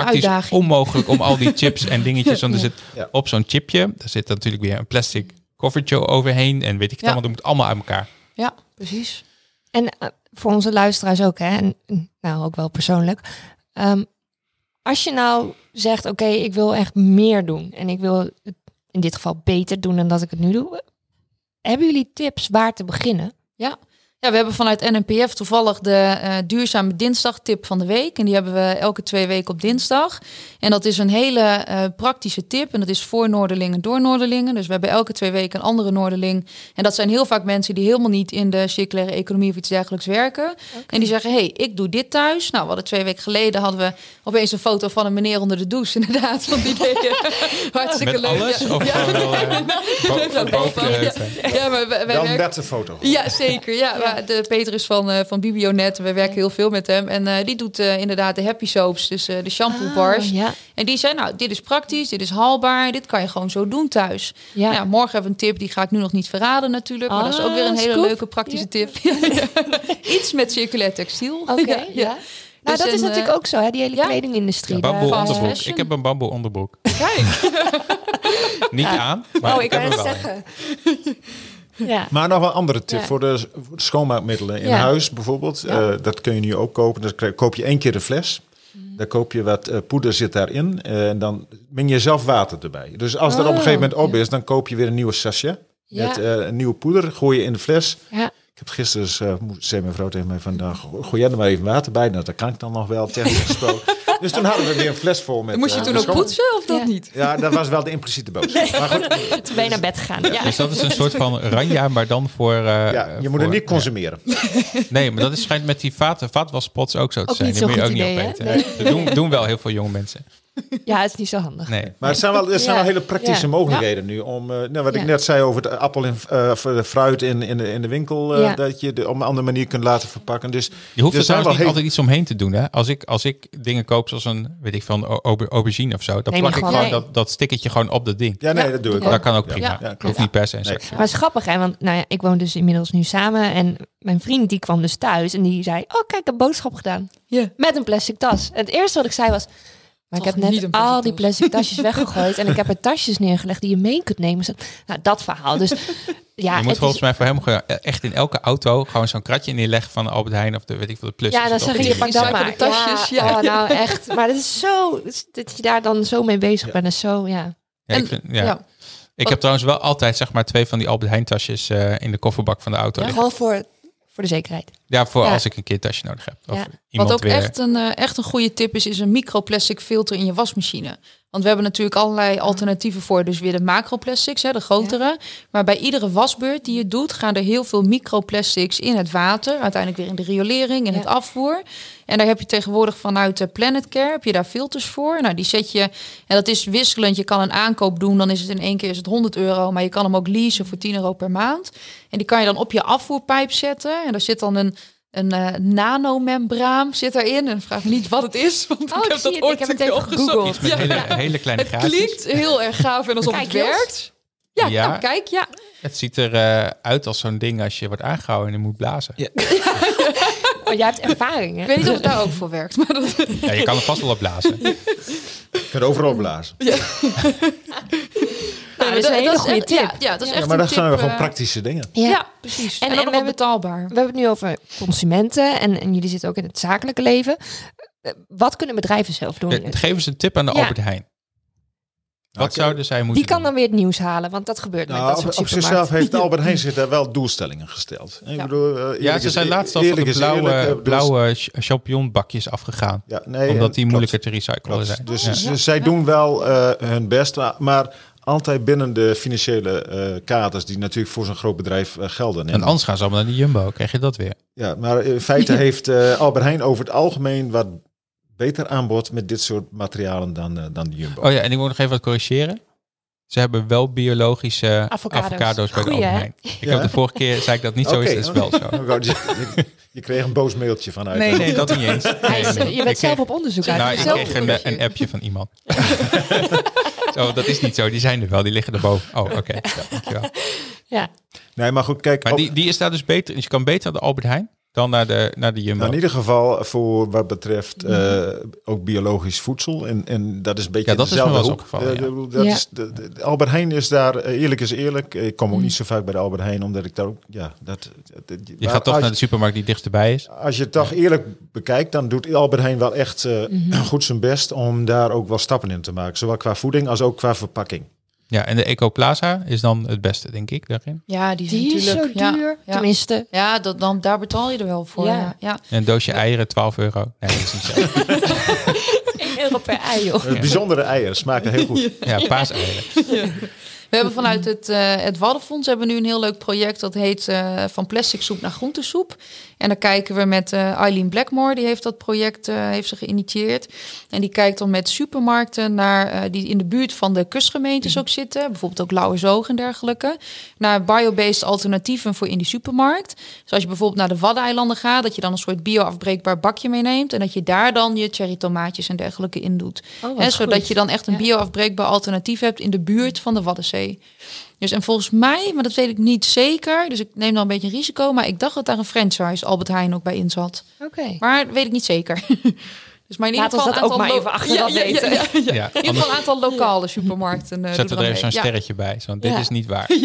praktisch
uitdaging.
onmogelijk om al die chips en dingetjes. Want er
Ja.
zit op zo'n chipje, daar zit natuurlijk weer een plastic covertje overheen en weet ik het
Ja.
allemaal. Dat moet allemaal uit elkaar.
Ja, precies.
En eh, voor onze luisteraars ook, hè? En nou ook wel persoonlijk. Ehm, als je nou zegt, oké, ik wil echt meer doen en ik wil het in dit geval beter doen dan dat ik het nu doe. Hebben jullie tips waar te beginnen?
Ja, we hebben vanuit NNPF toevallig de eh, duurzame dinsdag tip van de week. En die hebben we elke twee weken op dinsdag. En dat is een hele eh, praktische tip. En dat is voor Noorderlingen door Noorderlingen. Dus we hebben elke twee weken een andere Noorderling. En dat zijn heel vaak mensen die helemaal niet in de circulaire economie of iets dergelijks werken. En die zeggen, hey, ik doe dit thuis. Nou, we hadden twee weken geleden hadden we opeens een foto van een meneer onder de douche. Inderdaad, van die. Hartstikke
Met
leuk.
alles?
Ja.
Of
Ja.
gewoon eh,
Ja, ja. Ja, maar wij, wij
Wel een
werken...
nette foto.
Ja, zeker. Ja, de Peter is van, eh, van Bibionet. We werken heel veel met hem. En eh, die doet eh, inderdaad de happy soaps, dus eh, de shampoo bars.
Ah, ja.
En die zei, nou, dit is praktisch, dit is haalbaar, dit kan je gewoon zo doen thuis.
Ja.
Nou ja, morgen hebben we een tip, die ga ik nu nog niet verraden natuurlijk. Maar dat is ook weer een
Ah,
hele leuke praktische
Ja.
tip. Iets met circulair textiel.
Oké, ja.
ja.
Nou,
Dus
dat is natuurlijk ook zo, hè? Die hele
ja.
kledingindustrie.
Bamboe onderbroek. Ik heb een bamboe onderbroek.
Kijk.
Niet aan, maar
Oh,
ik
ik kan het
wel.
zeggen. Ja.
Maar nog wel een andere tip
Ja.
voor de schoonmaakmiddelen in
Ja.
huis bijvoorbeeld. Eh, dat kun je nu ook kopen. Dan krijg- koop je één keer de fles.
Mhm.
Dan koop je wat eh, poeder zit daarin. eh, en dan meng je zelf water erbij. Dus als dat op een
Oh,
gegeven moment op is, dan koop je weer een nieuwe sachet. Met een nieuwe poeder. Gooi je in de fles.
Ja.
Ik heb gisteren, dus, zei mijn vrouw tegen mij vandaag, gooi jij er maar even water bij. Nou, dat kan ik dan nog wel, technisch gesproken. Dus toen hadden we weer een fles vol met...
Moest je
eh,
toen ook poetsen of dat
Ja.
niet?
Ja, dat was wel de impliciete boodschap. Maar goed,
Toen ben je naar bed gegaan. Ja.
Dus dat is een soort van ranja, maar dan voor... eh,
ja, je moet
voor-
het niet consumeren.
Nee, maar dat is, schijnt met die vaat, vaatwaspots ook zo te
Ook
zijn.
niet
Die moet je ook niet opeten. Dat doen, doen wel heel veel jonge mensen.
Ja, het is niet zo handig.
Nee.
Maar het zijn wel, het zijn
Ja.
wel hele praktische
Ja.
mogelijkheden nu. Om, eh, nou, wat
Ja.
ik net zei over de appel en eh, of de fruit in, in, de, in de winkel. eh,
Ja.
Dat je de, op een andere manier kunt laten verpakken. Dus
Je hoeft
er
er
zijn
niet
heel-
altijd iets omheen te doen. Hè? Als, ik, als ik dingen koop zoals een, weet ik van auber- aubergine of zo, dan plak ik
gewoon
dat, dat stickertje gewoon op dat ding.
Ja, nee,
Ja.
dat doe ik
Ja.
ook.
Dat kan ook prima.
Ja,
hoeft niet per se
Nee.
Maar het is grappig, hè? Want nou ja, ik woon dus inmiddels nu samen. En mijn vriend die kwam dus thuis en die zei... Oh, kijk, ik heb boodschap gedaan.
Ja.
Met een plastic tas. En het eerste wat ik zei was... Maar ik heb net al die plastic tasjes weggegooid. En ik heb er tasjes neergelegd die je mee kunt nemen. Zo- Nou, dat verhaal. Dus ja,
je moet volgens
is,
mij voor hem gewoon echt in elke auto gewoon zo'n kratje neerleggen van Albert Heijn of de weet ik veel de plus.
ja, dan zeg je,
die
pak dat maar.
Recyclede tasjes,
Ja,
ja.
Oh, nou echt. Maar het is zo... Dat je daar dan zo mee bezig bent. is zo, ja.
Ja, ik,
En-
vind- ja.
ja.
ik heb trouwens wel altijd zeg maar twee van die Albert Heijn tasjes eh, in de kofferbak van de auto
ja.
liggen.
Gewoon voor, voor de zekerheid.
Ja, voor
Ja.
als ik een keer tasje nodig heb. Of
Ja.
iemand
Wat ook
weer...
echt, een, eh, echt een goede tip is, is een microplastic filter in je wasmachine. Want we hebben natuurlijk allerlei alternatieven voor. Dus weer de macroplastics, hè, de grotere. Maar bij iedere wasbeurt die je doet, gaan er heel veel microplastics in het water. Uiteindelijk weer in de riolering, in
Ja.
het afvoer. En daar heb je tegenwoordig vanuit de Planet Care, heb je daar filters voor. Nou, die zet je, en dat is wisselend. Je kan een aankoop doen, dan is het in één keer is het 100 euro. Maar je kan hem ook leasen voor 10 euro per maand. En die kan je dan op je afvoerpijp zetten. En daar zit dan een een eh, nanomembraan zit erin. En vraag me niet wat het is, want
Oh,
ik heb dat
het.
ooit
Ik heb
een
het
opgezocht. Ja,
hele,
ja.
hele kleine
Het klinkt heel erg gaaf en alsof
Kijk,
het werkt. Ja,
Ja.
Nou, kijk, ja.
Het ziet eruit uit als zo'n ding als je wordt aangehouden en je moet blazen. Ja.
Oh, jij hebt ervaring, hè?
Ik weet niet of het daar ook voor werkt. Maar dat,
je kan er vast wel op blazen.
Je kunt overal blazen.
Nou, dat is een hele goede
echt-
tip.
Ja, ja, dat is
Ja,
echt
maar dat zijn we gewoon
eh,
praktische dingen.
Ja, precies.
En-
En,
en
ook
we hebben-
betaalbaar.
We hebben het nu over consumenten en, en jullie zitten ook in het zakelijke leven. Eh, Wat kunnen bedrijven zelf doen?
Eh, Geef eens een tip aan de
Ja.
Albert Heijn. Wat
Nou,
zouden zij moeten
Die kan
doen?
dan weer het nieuws halen, want dat gebeurt met dat
Nou,
soort
op, op zichzelf heeft Albert Heijn zich daar wel doelstellingen gesteld. Ik
Ja.
bedoel, eh,
Ja, ze zijn laatst al van
eerlijk
de
is
blauwe,
eerlijk,
blauwe ch- champignonbakjes afgegaan.
Ja, nee,
omdat die moeilijker te recyclen
klopt.
zijn.
Dus
Ja.
ze- zij doen wel eh, hun best, maar, maar altijd binnen de financiële eh, kaders die natuurlijk voor zo'n groot bedrijf eh, gelden.
En anders gaan ze allemaal naar de Jumbo. Krijg je dat weer?
Ja, maar in feite heeft eh, Albert Heijn over het algemeen wat beter aanbod met dit soort materialen dan, dan de Jumbo.
Oh ja, en ik moet nog even wat corrigeren. Ze hebben wel biologische
Avocado's.
avocado's, bij de
Goeie,
Albert. Ik
Ja?
heb de vorige keer zei ik dat niet zo is,
Oké,
het is wel zo.
Oh, God, je, je, je kreeg een boos mailtje vanuit.
Nee, nee, dat niet eens. Nee, nee.
je bent
Ik
zelf
kreeg-
op onderzoek uit.
Nou, ik kreeg een, een appje van iemand. zo, dat is niet zo. Die zijn er wel. Die liggen erboven. Oh, oké. Ja, dankjewel.
Ja.
Nee, maar goed, kijk.
Maar
op-
die, die is daar dus beter. Dus je kan beter de Albert Heijn dan naar de, naar de Jumbo.
Nou, in ieder geval voor wat betreft eh, ook biologisch voedsel. En, en dat is een beetje
Ja, dat is
dezelfde hoek. Eh,
ja.
ik bedoel, dat
Ja.
is, de, de- de Albert Heijn is daar, eh, eerlijk is eerlijk. Ik kom ook niet zo vaak bij de Albert Heijn, omdat ik daar ook, ja, dat... dat-
je gaat toch
als,
naar de supermarkt die dichtstbij is.
Als je het toch eerlijk bekijkt, dan doet Albert Heijn wel echt eh,
Mhm.
goed zijn best om daar ook wel stappen in te maken. Zowel qua voeding als ook qua verpakking.
Ja, en de Ecoplaza is dan het beste, denk ik, daarin.
Ja, die,
Die is zo
natuurlijk. ja,
duur.
Ja,
Tenminste,
ja dat, dan, daar betaal je er wel voor.
Ja.
Ja. Ja.
En een doosje eieren, 12 euro. Nee, dat is niet zo.
1 euro per ei, joh.
Eh, Bijzondere eieren, smaken heel goed.
Ja, paaseieren.
We hebben vanuit het, eh het Waddenfonds hebben we nu een heel leuk project dat heet eh, Van Plastic Soep naar Groentesoep. En dan kijken we met eh, Eileen Blackmore, die heeft dat project eh, heeft ze geïnitieerd. En die kijkt dan met supermarkten naar eh, die in de buurt van de kustgemeentes ook zitten, bijvoorbeeld ook Lauwersoog en dergelijke, naar biobased alternatieven voor in die supermarkt. Dus als je bijvoorbeeld naar de Waddeneilanden gaat, dat je dan een soort bio-afbreekbaar bakje meeneemt en dat je daar dan je cherry tomaatjes en dergelijke in doet.
Oh,
zodat
goed.
je dan echt een
Ja.
bio-afbreekbaar alternatief hebt in de buurt van de Waddenzee. Dus en volgens mij, maar dat weet ik niet zeker, dus ik neem dan een beetje risico, maar ik dacht dat daar een franchise Albert Heijn ook bij in zat.
Oké.
Maar dat weet ik niet zeker. Dus maar in ieder geval
dat
een
ook maar even achteraf
Ja, ja, ja,
weten.
ja, ja.
Ja,
In ieder geval een aantal lokale supermarkten. eh,
zetten
doen
we er
dan
even zo'n sterretje bij. Zo, dit
Ja.
is niet waar.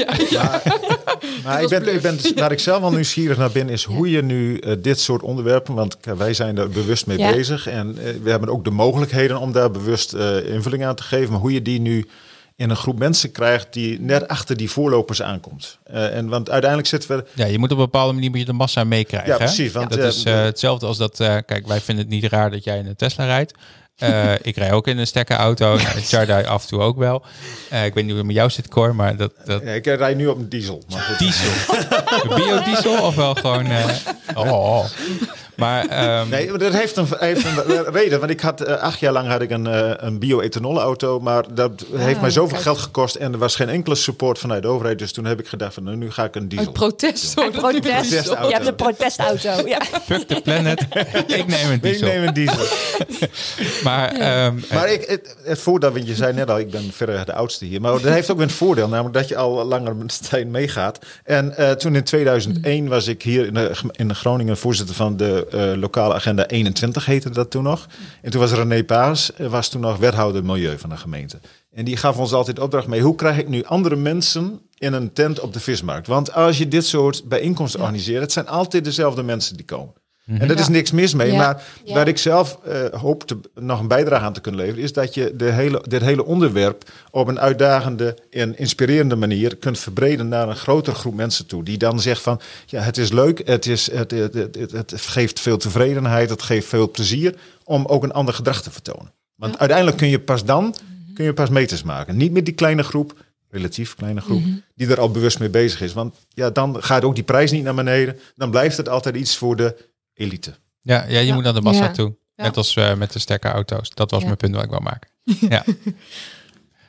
Maar ik ben, ik ben, waar ik zelf wel nieuwsgierig naar ben, is hoe je nu eh, dit soort onderwerpen, want wij zijn er bewust mee
Ja.
bezig en eh, we hebben ook de mogelijkheden om daar bewust eh, invulling aan te geven, maar hoe je die nu in een groep mensen krijgt die net achter die voorlopers aankomt. Eh, en want uiteindelijk zitten we,
Ja, je moet op een bepaalde manier moet je de massa meekrijgen.
Ja, precies, want,
dat
eh,
is eh, hetzelfde als dat. eh, kijk, wij vinden het niet raar dat jij in een Tesla rijdt. Eh, ik rij ook in een stekkerauto. Chardai af en toe ook wel. Eh, ik weet niet hoe het met jou zit, Cor, maar dat, dat
ja, ik rijd nu op een diesel. Maar goed.
diesel. Biodiesel of wel gewoon. eh, oh. Maar ehm,
Nee, maar dat heeft een, heeft een reden. Want ik had eh, acht jaar lang had ik een, een bio-ethanol auto. Maar dat heeft mij zoveel
kijk.
geld gekost. En er was geen enkele support vanuit de overheid. Dus toen heb ik gedacht van nou, nu ga ik een diesel.
Een protest. hoor.
Een protest.
Protestauto.
Je hebt een protestauto. Ja.
fuck the planet. ik neem een
Ik
diesel.
neem een diesel.
Maar ehm,
Maar ik, het, het voordeel, want je zei net al, ik ben verder de oudste hier. Maar dat heeft ook weer een voordeel, namelijk dat je al langer tijd meegaat. En eh, toen in 2001 was ik hier in, de, in Groningen voorzitter van de lokale agenda 21, heette dat toen nog. En toen was René Paas, eh, was toen nog wethouder milieu van de gemeente. En die gaf ons altijd opdracht mee, hoe krijg ik nu andere mensen in een tent op de vismarkt? Want als je dit soort bijeenkomsten organiseert, het zijn altijd dezelfde mensen die komen.
Mhm.
En daar is niks mis mee. Maar waar ik zelf eh, hoop te, nog een bijdrage aan te kunnen leveren, is dat je de hele, dit hele onderwerp op een uitdagende en inspirerende manier kunt verbreden naar een grotere groep mensen toe. Die dan zegt van ja, het is leuk, het, is, het, het, het, het, het geeft veel tevredenheid, het geeft veel plezier om ook een ander gedrag te vertonen. Want uiteindelijk kun je pas dan kun je pas meters maken. Niet met die kleine groep, relatief kleine groep, die er al bewust mee bezig is. Want ja, dan gaat ook die prijs niet naar beneden. Dan blijft het altijd iets voor de elite.
Ja, ja, je
Ja.
moet naar de massa
Ja.
toe.
Ja.
Net als eh, met de sterke auto's. Dat was
Ja.
mijn punt wat ik wil maken. Ja,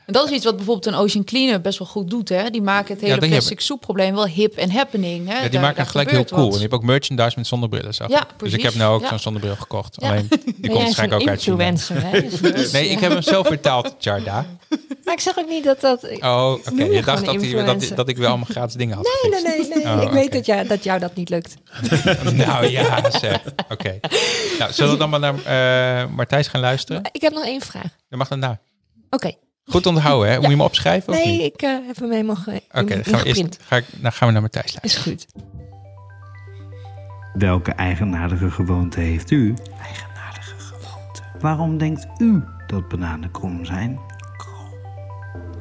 En dat is iets wat bijvoorbeeld een Ocean Cleaner best wel goed doet. Hè? Die maken het hele
die
plastic soepprobleem wel hip en happening. Hè?
ja die
Daar-
maken
daar
het gelijk heel cool.
wat.
En je hebt ook merchandise met zonnebrillen. Zag
Ja.
Dus ik heb nou ook
Ja.
zo'n zonnebril gekocht.
Ja.
Alleen, die komt waarschijnlijk ook uit
influencer, hè? Dus
Nee,
eh,
ik heb hem zelf betaald, Jarda.
Maar ik zeg ook niet dat dat...
Oh, oké.
Je
Je dacht dat, hij, dat, dat ik wel allemaal gratis dingen had
Nee, nee, nee, nee.
Oh,
ik weet dat, jou, dat jou dat niet lukt.
Nou ja, zeg. Oké. Nou, zullen we dan maar naar eh Martijs gaan luisteren?
Ik heb nog één vraag.
Dan mag dan daar.
Oké.
Goed onthouden, hè? Moet je me opschrijven of
Nee,
niet?
ik eh, heb hem helemaal ge
Oké, dan gaan ga dan gaan we naar Matthijs luisteren.
Is goed.
Welke eigenaardige gewoonte heeft u? Eigenaardige gewoonte. Waarom denkt u dat bananen krom zijn? Krom.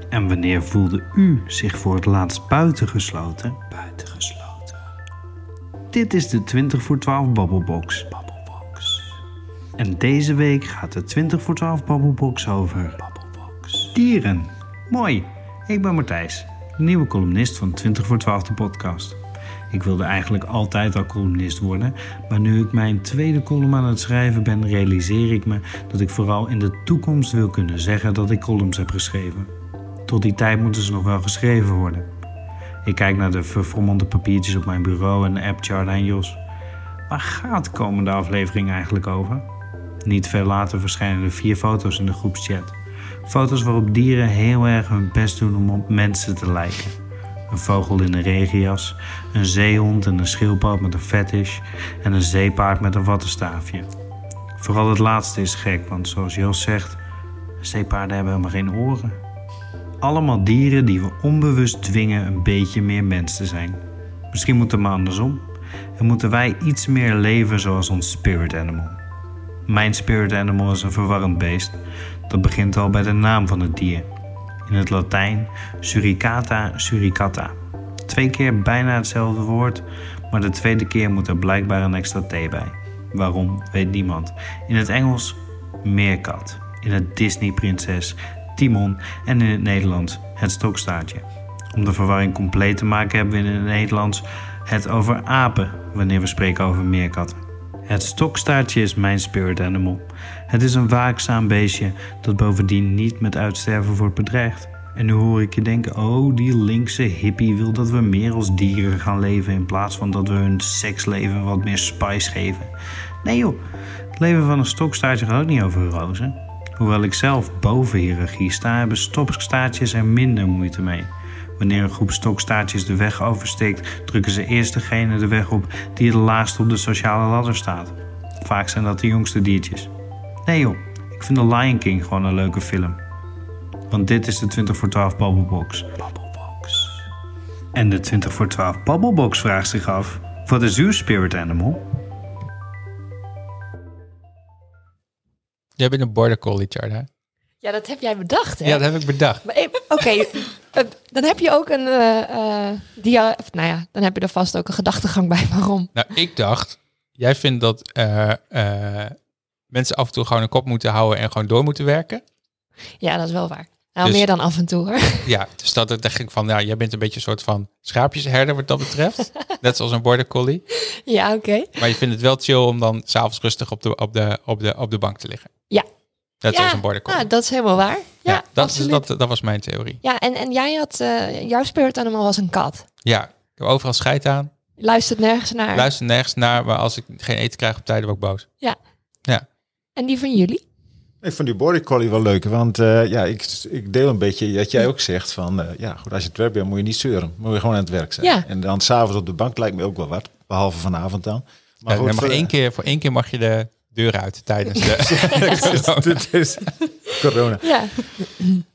En wanneer voelde u zich voor het laatst buitengesloten? Buitengesloten. Dit is de 20 voor 12 Babbelbox. Babbelbox. En deze week gaat de 20 voor 12 Babbelbox over Babbelbox. Dieren. Mooi. Ik ben Martijs, de nieuwe columnist van 20 voor 12 de podcast. Ik wilde eigenlijk altijd al columnist worden, maar nu ik mijn tweede column aan het schrijven ben, realiseer ik me dat ik vooral in de toekomst wil kunnen zeggen dat ik columns heb geschreven. Tot die tijd moeten ze nog wel geschreven worden. Ik kijk naar de verfrommelde papiertjes op mijn bureau en de app en Jos. Waar gaat de komende aflevering eigenlijk over? Niet veel later verschijnen er vier foto's in de groepschat. Foto's waarop dieren heel erg hun best doen om op mensen te lijken. Een vogel in een regenjas, een zeehond en een schildpad met een fetish en een zeepaard met een wattenstaafje. Vooral het laatste is gek, want zoals Jos zegt, zeepaarden hebben helemaal geen oren. Allemaal dieren die we onbewust dwingen een beetje meer mens te zijn. Misschien moet het maar andersom. En moeten wij iets meer leven zoals ons spirit animal. Mijn spirit animal is een verwarrend beest. Dat begint al bij de naam van het dier. In het Latijn suricata suricata. Twee keer bijna hetzelfde woord, maar de tweede keer moet er blijkbaar een extra T bij. Waarom, weet niemand. In het Engels meerkat. In het Disney prinses Timon en in het Nederlands het stokstaartje. Om de verwarring compleet te maken hebben we in het Nederlands het over apen wanneer we spreken over meerkatten. Het stokstaartje is mijn spirit animal. Het is een waakzaam beestje dat bovendien niet met uitsterven wordt bedreigd. En nu hoor ik je denken, oh die linkse hippie wil dat we meer als dieren gaan leven in plaats van dat we hun seksleven wat meer spice geven. Nee joh, het leven van een stokstaartje gaat ook niet over rozen. Hoewel ik zelf boven hiërarchie sta, hebben stokstaartjes er minder moeite mee. Wanneer een groep stokstaartjes de weg oversteekt, drukken ze eerst degene de weg op die het laagst op de sociale ladder staat. Vaak zijn dat de jongste diertjes. Nee joh, ik vind The Lion King gewoon een leuke film. Want dit is de 20 voor 12 Babbelbox. Babbelbox. En de 20 voor 12 Babbelbox vraagt zich af: wat is uw spirit animal?
Jij bent een border collie, Jarda.
Ja, dat heb jij bedacht, hè?
Ja, dat heb ik bedacht.
Maar, Oké, eh, dan heb je ook een eh, eh, dia, of, nou ja, dan heb je er vast ook een gedachtegang bij. Waarom?
Nou, ik dacht, jij vindt dat eh, eh, mensen af en toe gewoon een kop moeten houden en gewoon door moeten werken.
Ja, dat is wel waar. Nou,
Dus-
meer dan af en toe, hoor.
Ja, dus dat dat dacht ik van, ja, jij bent een beetje een soort van schaapjesherder wat dat betreft. Net zoals een border collie.
ja, oké.
Maar je vindt het wel chill om dan s'avonds rustig op de, op, de, op, de, op de bank te liggen.
Ja.
Net
ja,
zoals een border collie.
nou, dat is helemaal waar. Ja,
Ja, dat, is,
absoluut.
dat, dat was mijn theorie.
Ja, en, en jij had, eh, jouw spirit animal was een kat.
Ja, ik heb overal scheid aan.
Luistert nergens naar.
Luister nergens naar, maar als ik geen eten krijg op tijd, word ik boos.
En die van jullie?
Ik vond die border collie wel leuk, want eh, ja, ik, ik deel een beetje dat jij ook zegt van, eh, ja, goed, als je het werk bent, moet je niet zeuren. Moet je gewoon aan het werk zijn.
Ja.
En dan s'avonds op de bank lijkt me ook wel wat, behalve vanavond dan. Maar
Ja,
goed,
je mag
voor-
één keer, voor één keer mag je de deur uit tijdens de...
Corona.
Ja.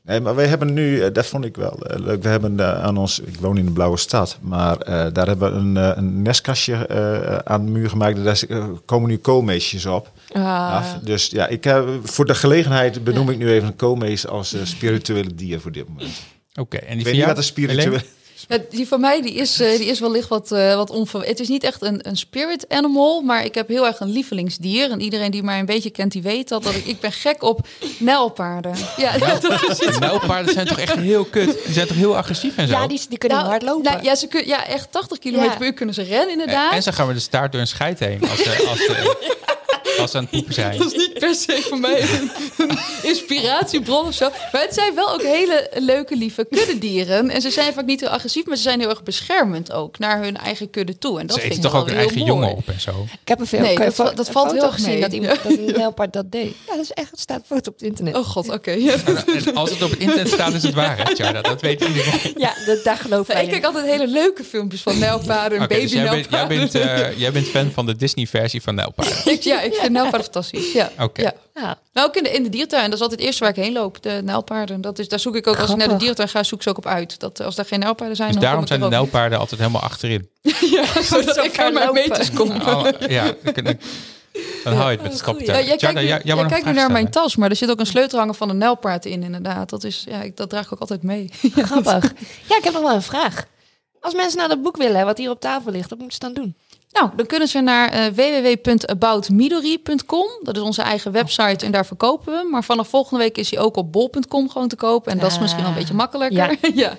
Nee, maar wij hebben nu, eh, dat vond ik wel leuk. We hebben aan ons, ik woon in de Blauwe Stad, maar eh, daar hebben we een, een nestkastje eh, aan de muur gemaakt. Daar komen nu koolmeesjes op.
Ah.
af. Dus ja, ik heb, voor de gelegenheid benoem ik nu even een koolmees als eh, spirituele dier voor dit moment.
Oké, en die
Ik weet
van
niet
jou?
wat een spirituele...
Helene?
Ja, die van mij die is, eh, die is wellicht wat, eh wat onver... Het is niet echt een, een spirit animal, maar ik heb heel erg een lievelingsdier. En iedereen die mij een beetje kent, die weet dat. dat ik, ik ben gek op nijlpaarden. Ja, dat is
De Nijlpaarden zijn toch echt heel kut? Die zijn toch heel agressief en zo?
ja, die, die kunnen
Nou,
hard lopen.
nou, ja, ze kun, ja, echt 80 km
Ja.
per uur kunnen ze rennen,
En,
inderdaad.
en ze gaan met de staart door een scheid heen als ze, als ze, als ze aan het poepen zijn.
Dat is niet per se voor mij een, een inspiratiebron of zo. Maar het zijn wel ook hele leuke, lieve kuddedieren. En ze zijn vaak niet heel agressief, maar ze zijn heel erg beschermend ook naar hun eigen kudde toe. En dat
Ze
vind
eten
ik
toch ook hun eigen
mooi.
jongen op en zo.
Ik heb een, veel,
Nee, dat valt heel erg
gezien dat iemand dat een dat deed. Ja, dat is echt, het staat foto op het internet.
Oh god, oké. Ja.
En als het op het internet staat, is het waar, hè, Tjarda? Dat weet iedereen.
Ja, dat, daar geloof
ik
in.
kijk altijd hele leuke filmpjes van nijlpaarden en
Oké, dus jij bent, jij, bent, eh, jij bent fan van de Disney-versie van Nijlpaarden.
Ik- ja, ik vind nijlpaarden fantastisch. Ja.
Oké.
Ja.
Ja.
Nou, ook in de, in de diertuin. Dat is altijd het eerste waar ik heen loop. De nijlpaarden. Dat is, daar zoek ik ook, als ik naar de diertuin ga, zoek ik ze ook op uit. Dat, eh, als daar geen nijlpaarden zijn,
Dus
dan
daarom zijn de nijlpaarden altijd helemaal achterin.
Ja, zodat ik aan mijn meters kom.
Oh, ja, dan hou je het met het kapitein.
Ja, jij
Tjarda,
kijkt nu,
jij-
kijkt nu naar mijn tas, maar er zit ook een sleutelhanger van een nijlpaard in, inderdaad. Dat, is, ja, ik, dat draag ik ook altijd mee.
Grappig. Ja, ik heb nog wel een vraag. Als mensen nou dat boek willen, wat hier op tafel ligt, wat moeten ze dan doen?
Nou, dan kunnen ze naar eh www.aboutmidori.com. Dat is onze eigen website en daar verkopen we. Maar vanaf volgende week is hij ook op bol.com gewoon te kopen. En dat is
Ah.
misschien wel een beetje makkelijker. Ja.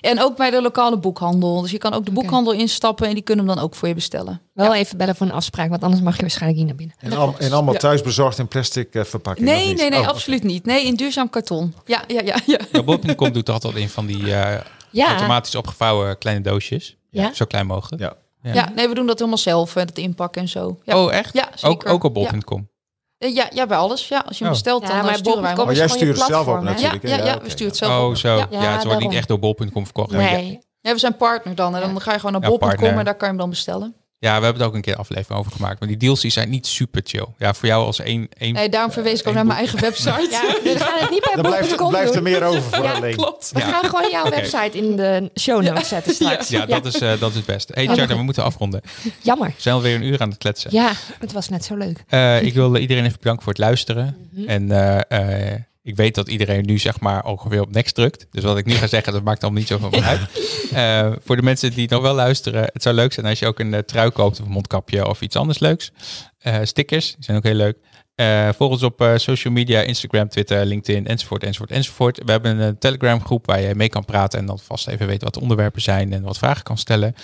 En ook bij de lokale boekhandel. Dus je kan ook de boekhandel instappen en die kunnen hem dan ook voor je bestellen.
Wel even bellen voor een afspraak, want anders mag je waarschijnlijk niet naar binnen.
En, al- en allemaal
Ja.
thuis bezorgd in plastic eh, verpakking?
Nee, nee, nee,
Oh,
absoluut niet. Nee, in duurzaam karton. Ja, ja, ja. ja.
Ja, Bol.com doet altijd in van die eh,
Ja,
automatisch opgevouwen kleine doosjes.
Ja.
Zo klein mogelijk.
Ja.
Ja.
Ja, nee, we doen dat helemaal zelf, dat inpakken en zo. Ja,
Oh, echt?
ja
ook,
zeker.
ook op bol.com.
Ja, ja, bij alles. Ja, als je hem
Oh.
bestelt,
Ja,
dan eh, sturen wij hem.
Maar jij stuurt het zelf op natuurlijk.
Ja, ja, we sturen het zelf
Oh,
op.
zo.
Ja.
Het wordt niet echt door bol.com verkocht.
Nee.
Ja, we zijn partner dan. En dan ga je gewoon naar
Ja,
bol.com en daar kan je hem dan bestellen.
Ja, we hebben er ook een keer aflevering over gemaakt. Maar die deals die zijn niet super chill. Ja, voor jou als één... één
Nee, daarom verwees ik ook
één
naar mijn eigen website.
Ja, we gaan het niet bij
Dan blijft,
bol.com
blijft er meer over voor
Ja,
alleen.
Klopt.
We
Ja.
gaan gewoon jouw website in de show notes zetten straks.
Ja, dat, Is, eh, dat is het beste. Hey, Tjarda, we moeten afronden. We
Jammer.
zijn alweer een uur aan het kletsen.
Ja, het was net zo leuk.
Eh, ik wil iedereen even bedanken voor het luisteren.
Mhm.
En eh, eh, ik weet dat iedereen nu zeg maar ongeveer op next drukt. Dus wat ik nu ga zeggen, dat maakt allemaal niet zoveel uit. Eh, voor de mensen die nog wel luisteren, het zou leuk zijn als je ook een eh, trui koopt of een mondkapje of iets anders leuks. Eh, stickers, die zijn ook heel leuk. Volg ons op social media, Instagram, Twitter, LinkedIn, enzovoort, enzovoort, enzovoort. We hebben een Telegram groep waar je mee kan praten en dan vast even weet wat de onderwerpen zijn en wat vragen kan stellen.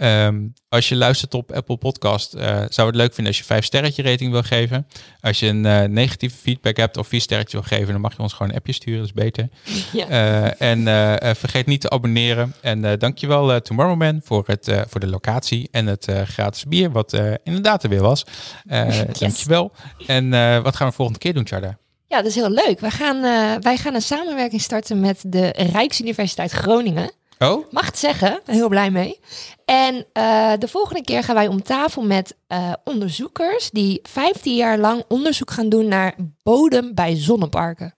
Ehm, als je luistert op Apple Podcast, eh zou het leuk vinden als je vijf sterretje rating wil geven. Als je een eh, negatieve feedback hebt of vier sterretje wil geven, dan mag je ons gewoon een appje sturen, dat is beter.
Ja.
Eh, en vergeet niet te abonneren. En dankjewel eh Tomorrowman voor, het, voor de locatie en het gratis bier, wat inderdaad er weer was. Eh Dankjewel. En wat gaan we volgende keer doen, Charda?
Ja, dat is heel leuk. Wij gaan, wij gaan een samenwerking starten met de Rijksuniversiteit Groningen.
Oh?
Mag het zeggen, heel blij mee. En eh, de volgende keer gaan wij om tafel met eh, onderzoekers die 15 jaar lang onderzoek gaan doen naar bodem bij zonneparken.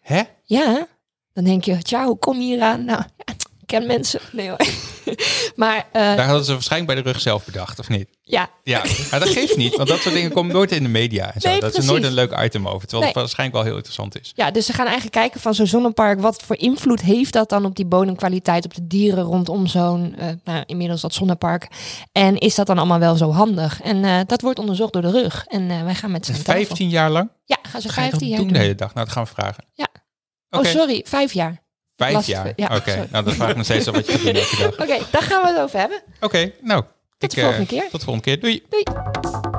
Hè?
Ja, dan denk je, tja, hoe kom je hier aan? Nou, ja, ken mensen. Nee hoor. maar eh,
Daar hadden ze waarschijnlijk bij de rug zelf bedacht, of niet?
ja,
Ja, maar dat geeft niet, want dat soort dingen komen nooit in de media. En zo.
Nee,
dat is nooit een leuk item over, terwijl het waarschijnlijk wel heel interessant is.
Ja, dus ze gaan eigenlijk kijken van zo'n zonnepark. Wat voor invloed heeft dat dan op die bodemkwaliteit, op de dieren rondom zo'n, eh, nou, inmiddels dat zonnepark. En is dat dan allemaal wel zo handig? En eh, dat wordt onderzocht door de rug. En wij gaan met tafel.
15 jaar lang?
Ja, gaan ze
Wat ga je
15 jaar
doen de hele dag? Nou, dat gaan we vragen.
Ja. Oh, sorry, vijf jaar.
Vijf jaar.
Ja,
Oké, nou dan vraag ik nog steeds al wat je gaat doen elke dag.
Oké, daar gaan we het over hebben.
Oké, nou.
Tot de
ik, eh,
volgende keer.
Tot de volgende keer. Doei.
Doei.